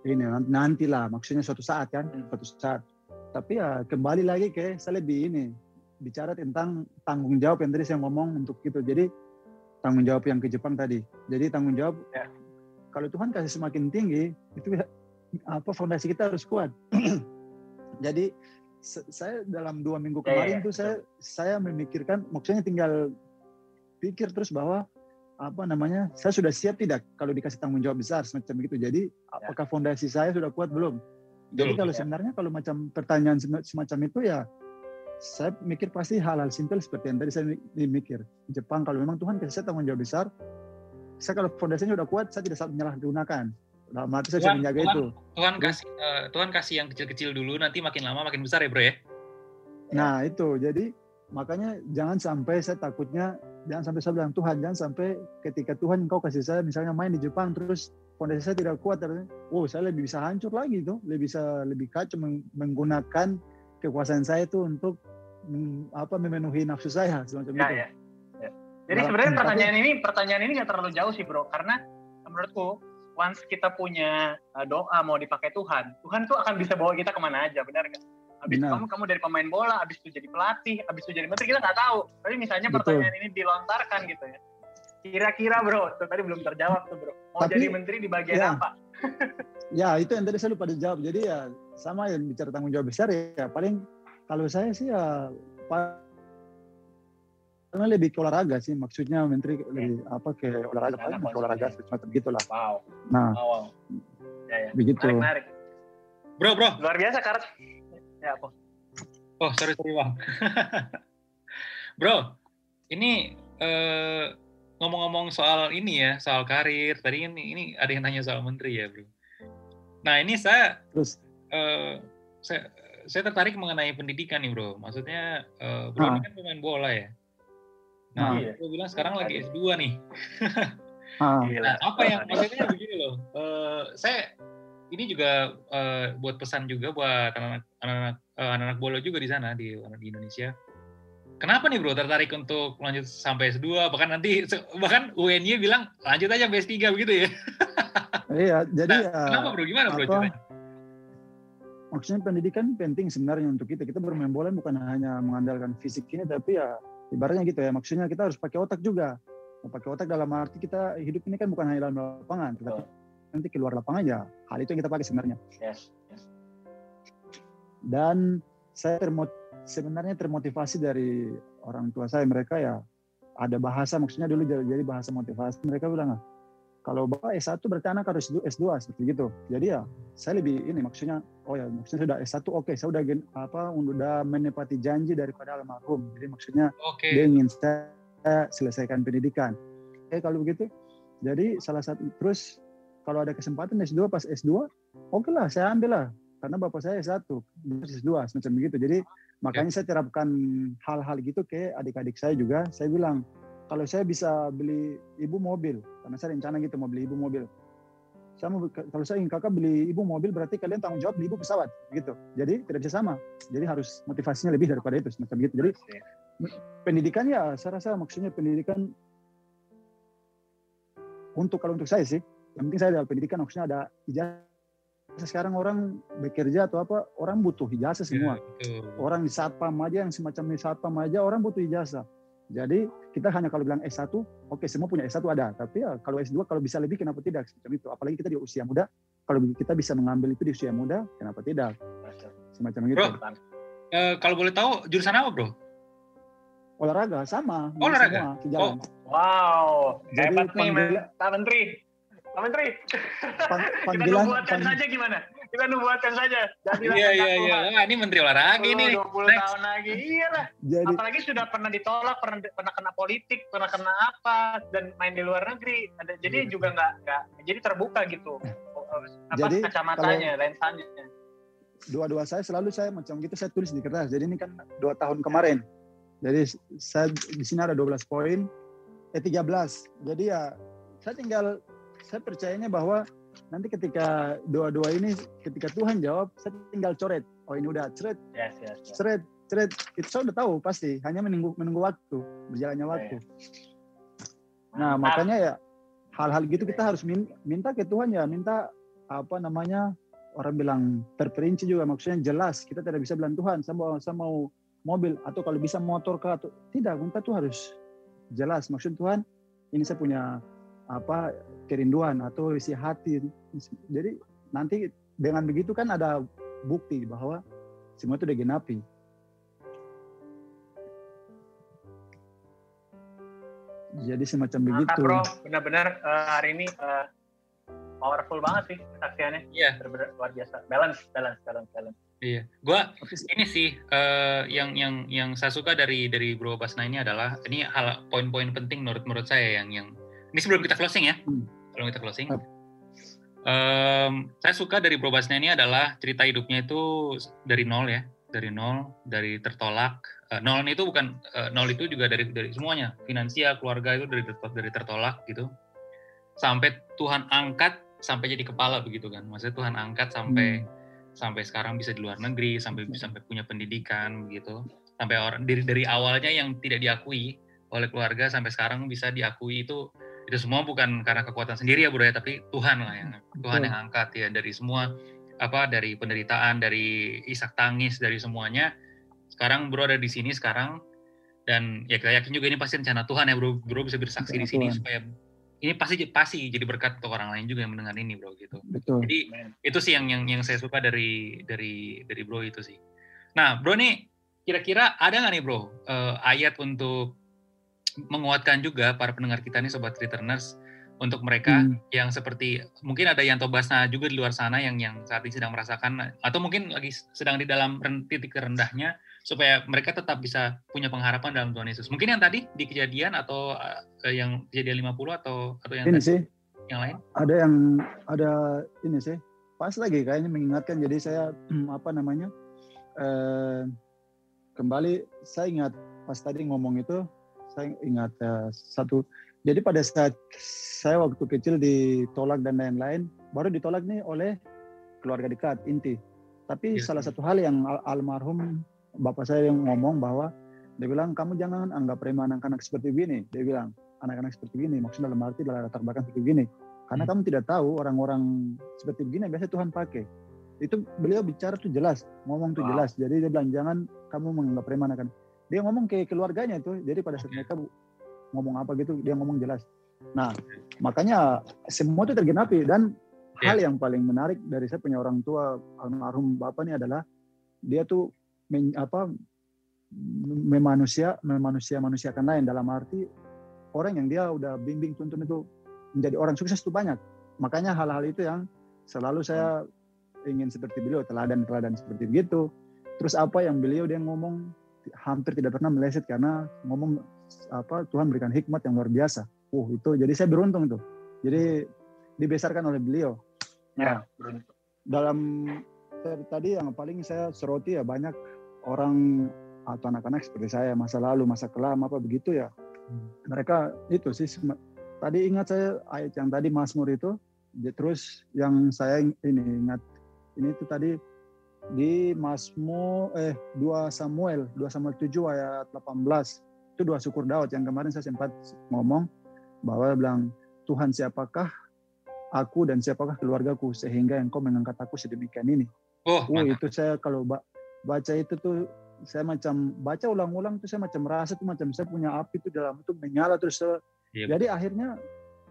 ini nanti lah maksudnya suatu saat kan hmm. suatu saat. Tapi ya kembali lagi ke saya lebih ini bicara tentang tanggung jawab yang tadi saya ngomong untuk itu. Jadi tanggung jawab yang ke Jepang tadi. Jadi tanggung jawab ya. kalau Tuhan kasih semakin tinggi itu apa fondasi kita harus kuat. <clears throat> Jadi saya dalam dua minggu ya, kemarin yeah, tuh saya saya memikirkan maksudnya tinggal pikir terus bahwa apa namanya saya sudah siap tidak kalau dikasih tanggung jawab besar semacam itu jadi ya. apakah fondasi saya sudah kuat belum jadi kalau ya. sebenarnya kalau macam pertanyaan semacam itu ya saya mikir pasti hal-hal simpel seperti yang tadi saya mikir Jepang kalau memang Tuhan kasih saya tanggung jawab besar saya kalau fondasinya sudah kuat saya tidak saat menyalahgunakan dalam arti saya Tuhan, menjaga Tuhan, itu. Tuhan kasih uh, Tuhan kasih yang kecil-kecil dulu nanti makin lama makin besar ya, Bro ya. Nah, itu. Jadi makanya jangan sampai saya takutnya jangan sampai saya bilang Tuhan jangan sampai ketika Tuhan engkau kasih saya misalnya main di Jepang terus fondasi saya tidak kuat terus oh saya lebih bisa hancur lagi tuh lebih bisa lebih kacau menggunakan kekuasaan saya itu untuk apa memenuhi nafsu saya semacam ya, itu. Ya. ya. Jadi nah, sebenarnya pertanyaan ini pertanyaan ini nggak terlalu jauh sih bro karena menurutku once kita punya uh, doa mau dipakai Tuhan, Tuhan tuh akan bisa bawa kita ke mana aja, benar nggak? Abis benar. kamu kamu dari pemain bola, abis itu jadi pelatih, abis itu jadi menteri kita nggak tahu. Tapi misalnya Betul. pertanyaan ini dilontarkan gitu ya. Kira-kira bro, itu tadi belum terjawab tuh bro. Mau Tapi, jadi menteri di bagian ya. apa? <laughs> ya itu yang tadi saya lupa dijawab. Jadi ya sama yang bicara tanggung jawab besar ya paling kalau saya sih ya karena lebih ke olahraga sih maksudnya menteri lebih apa ke olahraga paling ke olahraga semacam gitulah wow nah wow. Ya, ya. Begitu. Menarik, menarik. Bro, bro. Luar biasa karat. Ya apa? Oh, sorry, sorry bang. <laughs> bro, ini eh, ngomong-ngomong soal ini ya, soal karir. Tadi ini, ini ada yang tanya soal menteri ya, bro. Nah, ini saya Terus eh, saya saya tertarik mengenai pendidikan nih, bro. Maksudnya eh, bro ini Ah. kan pemain bola ya. Nah, Iya. bro bilang sekarang lagi S2 nih. <laughs> ah, Gila. Nah, apa yang maksudnya begini loh. eh, saya ini juga eh, buat pesan juga buat anak-anak anak-anak eh, anak-anak bola juga di sana di di Indonesia. Kenapa nih bro tertarik untuk lanjut sampai S2 bahkan nanti bahkan UNY bilang lanjut aja sampai S3 begitu ya. <laughs> iya jadi Nah, kenapa bro? Gimana bro apa, maksudnya pendidikan penting sebenarnya untuk kita kita bermain bola bukan hanya mengandalkan fisik ini tapi ya ibaratnya gitu ya maksudnya kita harus pakai otak juga Mau pakai otak dalam arti kita hidup ini kan bukan hanya dalam lapangan tetapi nanti keluar lapangan ya hal itu yang kita pakai sebenarnya Yes. yes. dan saya termot sebenarnya termotivasi dari orang tua saya mereka ya ada bahasa maksudnya dulu jadi bahasa motivasi mereka bilang "Ah, kalau bapak S1 berarti anak harus S2 seperti gitu jadi ya saya lebih ini maksudnya oh ya maksudnya sudah S1 oke saya udah gen- apa udah menepati janji daripada almarhum jadi maksudnya Oke. dia ingin saya selesaikan pendidikan. Eh kalau begitu, jadi salah satu terus kalau ada kesempatan S2 pas S2, oke lah saya ambil lah karena bapak saya S1, dia S2 semacam begitu. Jadi makanya saya terapkan hal-hal gitu ke adik-adik saya juga. Saya bilang kalau saya bisa beli ibu mobil, karena saya rencana gitu mau beli ibu mobil. Saya mau, kalau saya ingin kakak beli ibu mobil berarti kalian tanggung jawab beli ibu pesawat gitu. Jadi tidak bisa sama. Jadi harus motivasinya lebih daripada itu semacam gitu. Jadi pendidikan ya saya rasa maksudnya pendidikan untuk kalau untuk saya sih yang penting saya ada pendidikan maksudnya ada ijazah sekarang orang bekerja atau apa orang butuh ijazah semua Betul. orang di satpam aja yang semacam di satpam aja orang butuh ijazah jadi kita hanya kalau bilang S1 oke semua punya S1 ada tapi ya kalau S2 kalau bisa lebih kenapa tidak semacam itu apalagi kita di usia muda kalau kita bisa mengambil itu di usia muda kenapa tidak semacam itu Bro. Eh, kalau boleh tahu jurusan apa bro? olahraga sama Olahraga? semua sejalan. Wow, Jadi hebat nih. Pak Menteri. Pak Menteri, Pang- <laughs> kita panggilan nubuatkan pang- saja gimana? Kita nubuatkan saja. Jadi Iya iya iya. Wah, ini menteri olahraga ini. 20 Next. tahun lagi. Iyalah. jadi Apalagi sudah pernah ditolak, pernah pernah kena politik, pernah kena apa dan main di luar negeri. Ada jadi juga nggak nggak jadi terbuka gitu. Apa Jadi, kacamatanya, lensanya. dua-dua saya selalu saya macam gitu saya tulis di kertas. Jadi ini kan dua tahun kemarin. Jadi saya di sini ada 12 poin, eh 13. Jadi ya saya tinggal saya percayanya bahwa nanti ketika dua-dua ini ketika Tuhan jawab saya tinggal coret. Oh ini udah coret, Yes, yes, yes. coret, coret. Itu saya udah tahu pasti. Hanya menunggu menunggu waktu berjalannya waktu. Nah Mantap. makanya ya hal-hal gitu kita harus min- minta ke Tuhan ya minta apa namanya orang bilang terperinci juga maksudnya jelas kita tidak bisa bilang Tuhan saya mau saya mau mobil atau kalau bisa motor kah atau tidak kita tuh harus jelas maksud Tuhan ini saya punya apa kerinduan atau isi hati jadi nanti dengan begitu kan ada bukti bahwa semua itu udah genapi jadi semacam Mantap begitu bro, benar-benar eh, hari ini eh, powerful banget sih kesaksiannya. Iya. Benar-benar luar biasa. Balance, balance, balance, balance. Iya. Gua ini sih eh, yang yang yang saya suka dari dari Bro Basna ini adalah ini hal poin-poin penting menurut menurut saya yang yang ini sebelum kita closing ya. Hmm. Sebelum kita closing. Em, saya suka dari Bro Basna ini adalah cerita hidupnya itu dari nol ya, dari nol, dari tertolak. Eh, nol itu bukan eh, nol itu juga dari dari semuanya, finansial, keluarga itu dari dari tertolak gitu. Sampai Tuhan angkat sampai jadi kepala begitu kan. Maksudnya Tuhan angkat sampai sampai sekarang bisa di luar negeri sampai sampai punya pendidikan begitu sampai orang dari dari awalnya yang tidak diakui oleh keluarga sampai sekarang bisa diakui itu itu semua bukan karena kekuatan sendiri ya bro ya tapi Tuhan lah yang Tuhan Betul. yang angkat ya dari semua apa dari penderitaan dari isak tangis dari semuanya sekarang bro ada di sini sekarang dan ya kita yakin juga ini pasti rencana Tuhan ya bro bro bisa bersaksi di sini Tuhan. supaya ini pasti pasti jadi berkat untuk orang lain juga yang mendengar ini bro gitu betul jadi itu sih yang yang yang saya suka dari dari dari bro itu sih. Nah bro nih kira-kira ada nggak nih bro eh, ayat untuk menguatkan juga para pendengar kita nih sobat returners untuk mereka hmm. yang seperti mungkin ada yang tobasna juga di luar sana yang yang saat ini sedang merasakan atau mungkin lagi sedang di dalam titik terendahnya supaya mereka tetap bisa punya pengharapan dalam Tuhan Yesus. Mungkin yang tadi di kejadian atau uh, yang kejadian 50 atau atau yang ini tadi, sih yang lain? Ada yang ada ini sih pas lagi kayaknya mengingatkan jadi saya <clears throat> apa namanya eh, kembali saya ingat pas tadi ngomong itu saya ingat uh, satu jadi pada saat saya waktu kecil ditolak dan lain-lain, baru ditolak nih oleh keluarga dekat inti. Tapi. Iya. salah satu hal yang al almarhum bapak saya yang ngomong bahwa dia bilang kamu jangan anggap remeh anak-anak seperti gini. Dia bilang anak-anak seperti gini, maksudnya dalam arti dalam latar belakang seperti gini. Karena hmm. kamu tidak tahu orang-orang seperti begini biasa Tuhan pakai. Itu beliau bicara tuh jelas, ngomong tuh wow. jelas. Jadi dia bilang jangan kamu menganggap remeh anak-anak. Dia ngomong ke keluarganya itu. Jadi pada saat mereka ngomong apa gitu dia ngomong jelas. Nah makanya semua itu tergenapi. Dan yeah. hal yang paling menarik dari saya punya orang tua almarhum bapak ini adalah dia tuh men, apa memanusia memanusia manusiakan lain. Dalam arti orang yang dia udah bimbing tuntun itu menjadi orang sukses itu banyak. Makanya hal-hal itu yang selalu saya ingin seperti beliau teladan-teladan seperti begitu. Terus apa yang beliau dia ngomong hampir tidak pernah meleset karena ngomong apa Tuhan berikan hikmat yang luar biasa. Uh itu jadi saya beruntung itu. Jadi dibesarkan oleh beliau. Ya, nah, dalam tadi yang paling saya seroti ya banyak orang atau anak-anak seperti saya masa lalu masa kelam apa begitu ya. Mereka itu sih tadi ingat saya ayat yang tadi Mazmur itu terus yang saya ini ingat ini itu tadi di Mazmur eh 2 Samuel 2 Samuel 7 ayat 18 itu doa syukur Daud yang kemarin saya sempat ngomong bahwa bilang Tuhan siapakah aku dan siapakah keluargaku sehingga engkau mengangkat aku sedemikian ini. Oh, uh, itu saya kalau baca itu tuh saya macam baca ulang-ulang tuh saya macam merasa tuh macam saya punya api itu dalam itu menyala terus saya, yep. jadi akhirnya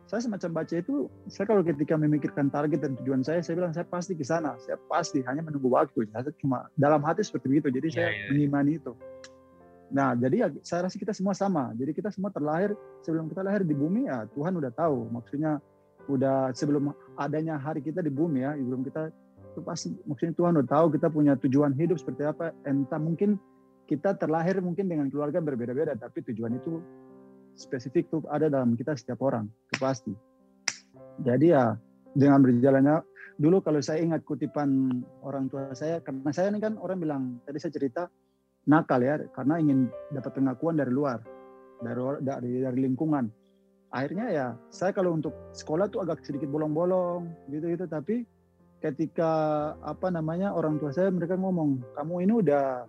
saya semacam baca itu saya kalau ketika memikirkan target dan tujuan saya saya bilang saya pasti ke sana saya pasti hanya menunggu waktu saya cuma dalam hati seperti itu jadi yeah, saya yeah. mengimani itu Nah, jadi ya saya rasa kita semua sama. Jadi kita semua terlahir sebelum kita lahir di bumi ya Tuhan udah tahu. Maksudnya udah sebelum adanya hari kita di bumi ya, sebelum kita itu pasti maksudnya Tuhan udah tahu kita punya tujuan hidup seperti apa. Entah mungkin kita terlahir mungkin dengan keluarga berbeda-beda, tapi tujuan itu spesifik tuh ada dalam kita setiap orang, itu pasti. Jadi ya dengan berjalannya dulu kalau saya ingat kutipan orang tua saya karena saya ini kan orang bilang tadi saya cerita nakal ya karena ingin dapat pengakuan dari luar dari dari dari lingkungan akhirnya ya saya kalau untuk sekolah tuh agak sedikit bolong-bolong gitu gitu tapi ketika apa namanya orang tua saya mereka ngomong kamu ini udah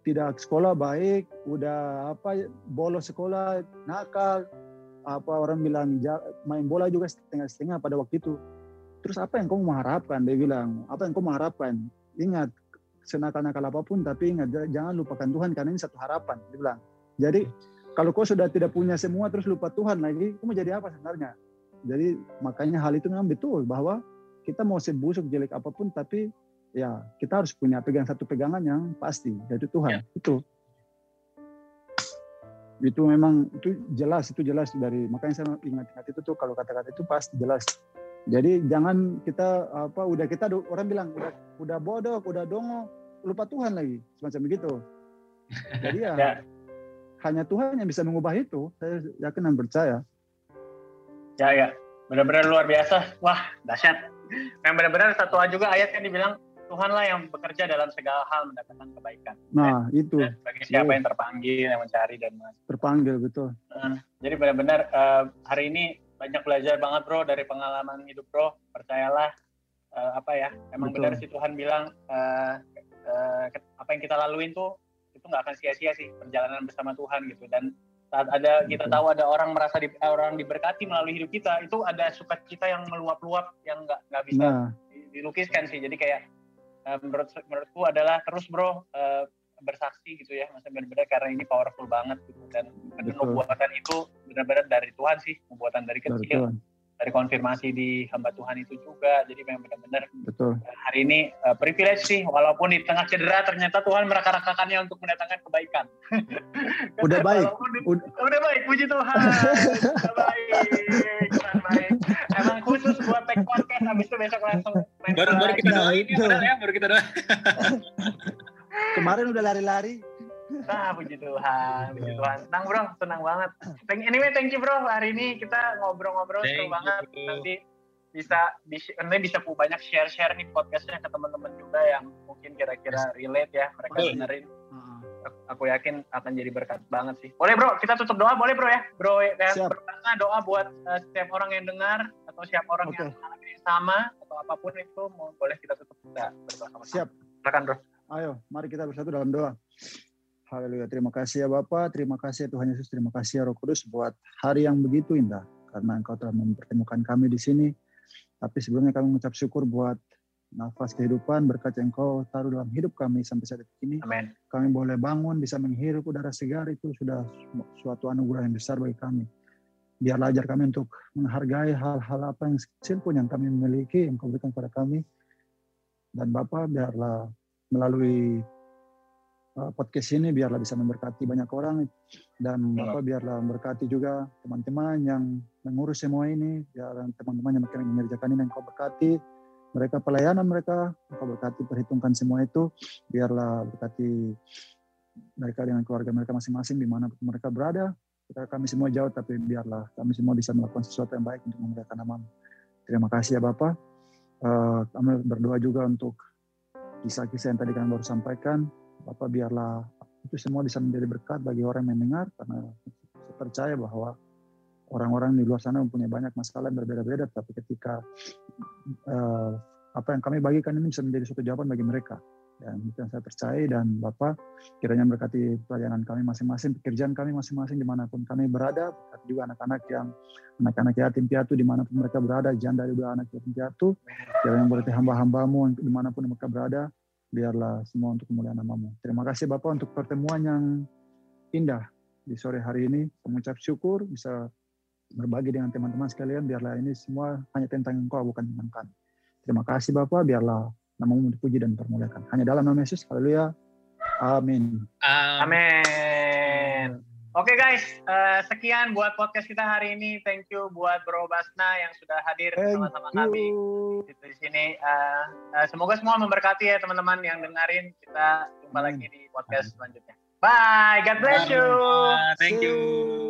tidak sekolah baik udah apa bolos sekolah nakal. Apa orang bilang main bola juga setengah-setengah pada waktu itu. Terus apa yang kamu mengharapkan? Dia bilang apa yang kamu mengharapkan? Ingat senakal-nakal apa pun tapi ingat jangan lupakan Tuhan karena ini satu harapan dia bilang. Jadi kalau kau sudah tidak punya semua terus lupa Tuhan lagi kamu jadi apa sebenarnya? Jadi makanya hal itu memang betul bahwa kita mau sebusuk jelek apa pun tapi ya kita harus punya pegang satu pegangan yang pasti yaitu Tuhan ya. itu itu memang itu jelas itu jelas dari makanya saya ingat-ingat itu tuh kalau kata-kata itu pasti jelas jadi jangan kita apa udah kita orang bilang udah udah bodoh udah dongo lupa Tuhan lagi semacam begitu. Jadi ya, <laughs> ya. hanya Tuhan yang bisa mengubah itu. Saya yakin dan percaya. Ya ya, benar-benar luar biasa. Wah dahsyat. Yang benar-benar satu juga ayat yang dibilang Tuhanlah yang bekerja dalam segala hal mendatangkan kebaikan. Nah ya. itu. bagi siapa yang terpanggil, yang mencari dan. Terpanggil betul. jadi benar-benar uh, hari ini banyak belajar banget bro dari pengalaman hidup bro. Percayalah uh, apa ya, emang betul. benar si Tuhan bilang uh, uh, apa yang kita laluin tuh itu nggak akan sia-sia sih perjalanan bersama Tuhan gitu dan saat ada kita tahu ada orang merasa di, orang diberkati melalui hidup kita itu ada sukacita yang meluap-luap yang nggak nggak bisa nah. dilukiskan sih jadi kayak uh, menurut menurutku adalah terus bro uh, bersaksi gitu ya masa benar-benar karena ini powerful banget gitu dan nubuatan itu benar-benar dari Tuhan sih nubuatan dari kecil dari dari konfirmasi di hamba Tuhan itu juga. Jadi memang benar-benar Betul. hari ini uh, privilege sih, walaupun di tengah cedera ternyata Tuhan meraka-rakakannya untuk mendatangkan kebaikan. Udah <laughs> baik. Udah, udah baik, puji Tuhan. <laughs> udah baik. Besok langsung main baru baru kita doain ya, ya baru kita doain. <laughs> Kemarin udah lari-lari. Nah, puji Tuhan, puji Tuhan. Tenang bro, tenang banget. Thank, anyway, thank you bro. Hari ini kita ngobrol-ngobrol seru banget. Nanti bisa nanti bisa banyak share-share nih podcastnya ke teman-teman juga yang mungkin kira-kira relate ya mereka dengerin. Aku yakin akan jadi berkat banget sih. Boleh bro, kita tutup doa boleh bro ya, bro ya berkata doa buat uh, setiap orang yang dengar atau setiap orang okay. yang sama atau apa pun itu mau boleh kita tutup kita berdoa sama Siap. Silakan bro. Ayo, mari kita bersatu dalam doa. Haleluya. Terima kasih ya Bapak, terima kasih ya Tuhan Yesus, terima kasih ya Roh Kudus buat hari yang begitu indah karena Engkau telah mempertemukan kami di sini. Tapi sebelumnya kami mengucap syukur buat nafas kehidupan berkat yang Engkau taruh dalam hidup kami sampai saat ini. Amin. Kami boleh bangun, bisa menghirup udara segar itu sudah suatu anugerah yang besar bagi kami. Biarlah ajar kami untuk menghargai hal-hal apa yang kecil pun yang kami miliki, yang kau berikan kepada kami. Dan Bapak biarlah melalui uh, podcast ini biarlah bisa memberkati banyak orang dan. Bapak biarlah memberkati juga teman-teman yang mengurus semua ini, biar teman-teman yang mengerjakan ini yang kau berkati, mereka pelayanan mereka, kau berkati perhitungkan semua itu, biarlah berkati mereka dengan keluarga mereka masing-masing di mana mereka berada. Kita kami semua jauh, tapi biarlah kami semua bisa melakukan sesuatu yang baik untuk memuliakan namamu. Terima kasih ya Bapak. Uh, kami berdoa juga untuk kisah-kisah yang tadi kami baru sampaikan, Bapak biarlah itu semua bisa menjadi berkat bagi orang yang mendengar, karena saya percaya bahwa orang-orang di luar sana mempunyai banyak masalah yang berbeda-beda, tapi ketika uh, apa yang kami bagikan ini bisa menjadi suatu jawaban bagi mereka. Dan itu yang saya percaya dan Bapak kiranya berkati pelayanan kami masing-masing, pekerjaan kami masing-masing di mana pun kami berada, berkati juga anak-anak yang anak-anak yatim piatu di mana pun mereka berada, janda juga anak yatim piatu, kiranya berarti hamba-hambamu di mana pun mereka berada, biarlah semua untuk kemuliaan namamu. Terima kasih Bapak untuk pertemuan yang indah di sore hari ini, mengucap syukur bisa berbagi dengan teman-teman sekalian, biarlah ini semua hanya tentang engkau, bukan tentang kami. Terima kasih Bapak, biarlah namamu dipuji dan dipermuliakan. Hanya dalam nama Yesus, haleluya. Amin. Amin. Oke okay guys, uh, sekian buat podcast kita hari ini. Thank you buat Bro Basna yang sudah hadir bersama-sama kami di sini. Uh, uh, semoga semua memberkati ya teman-teman yang dengerin. Kita jumpa lagi di podcast selanjutnya. Bye, God bless you. Thank you.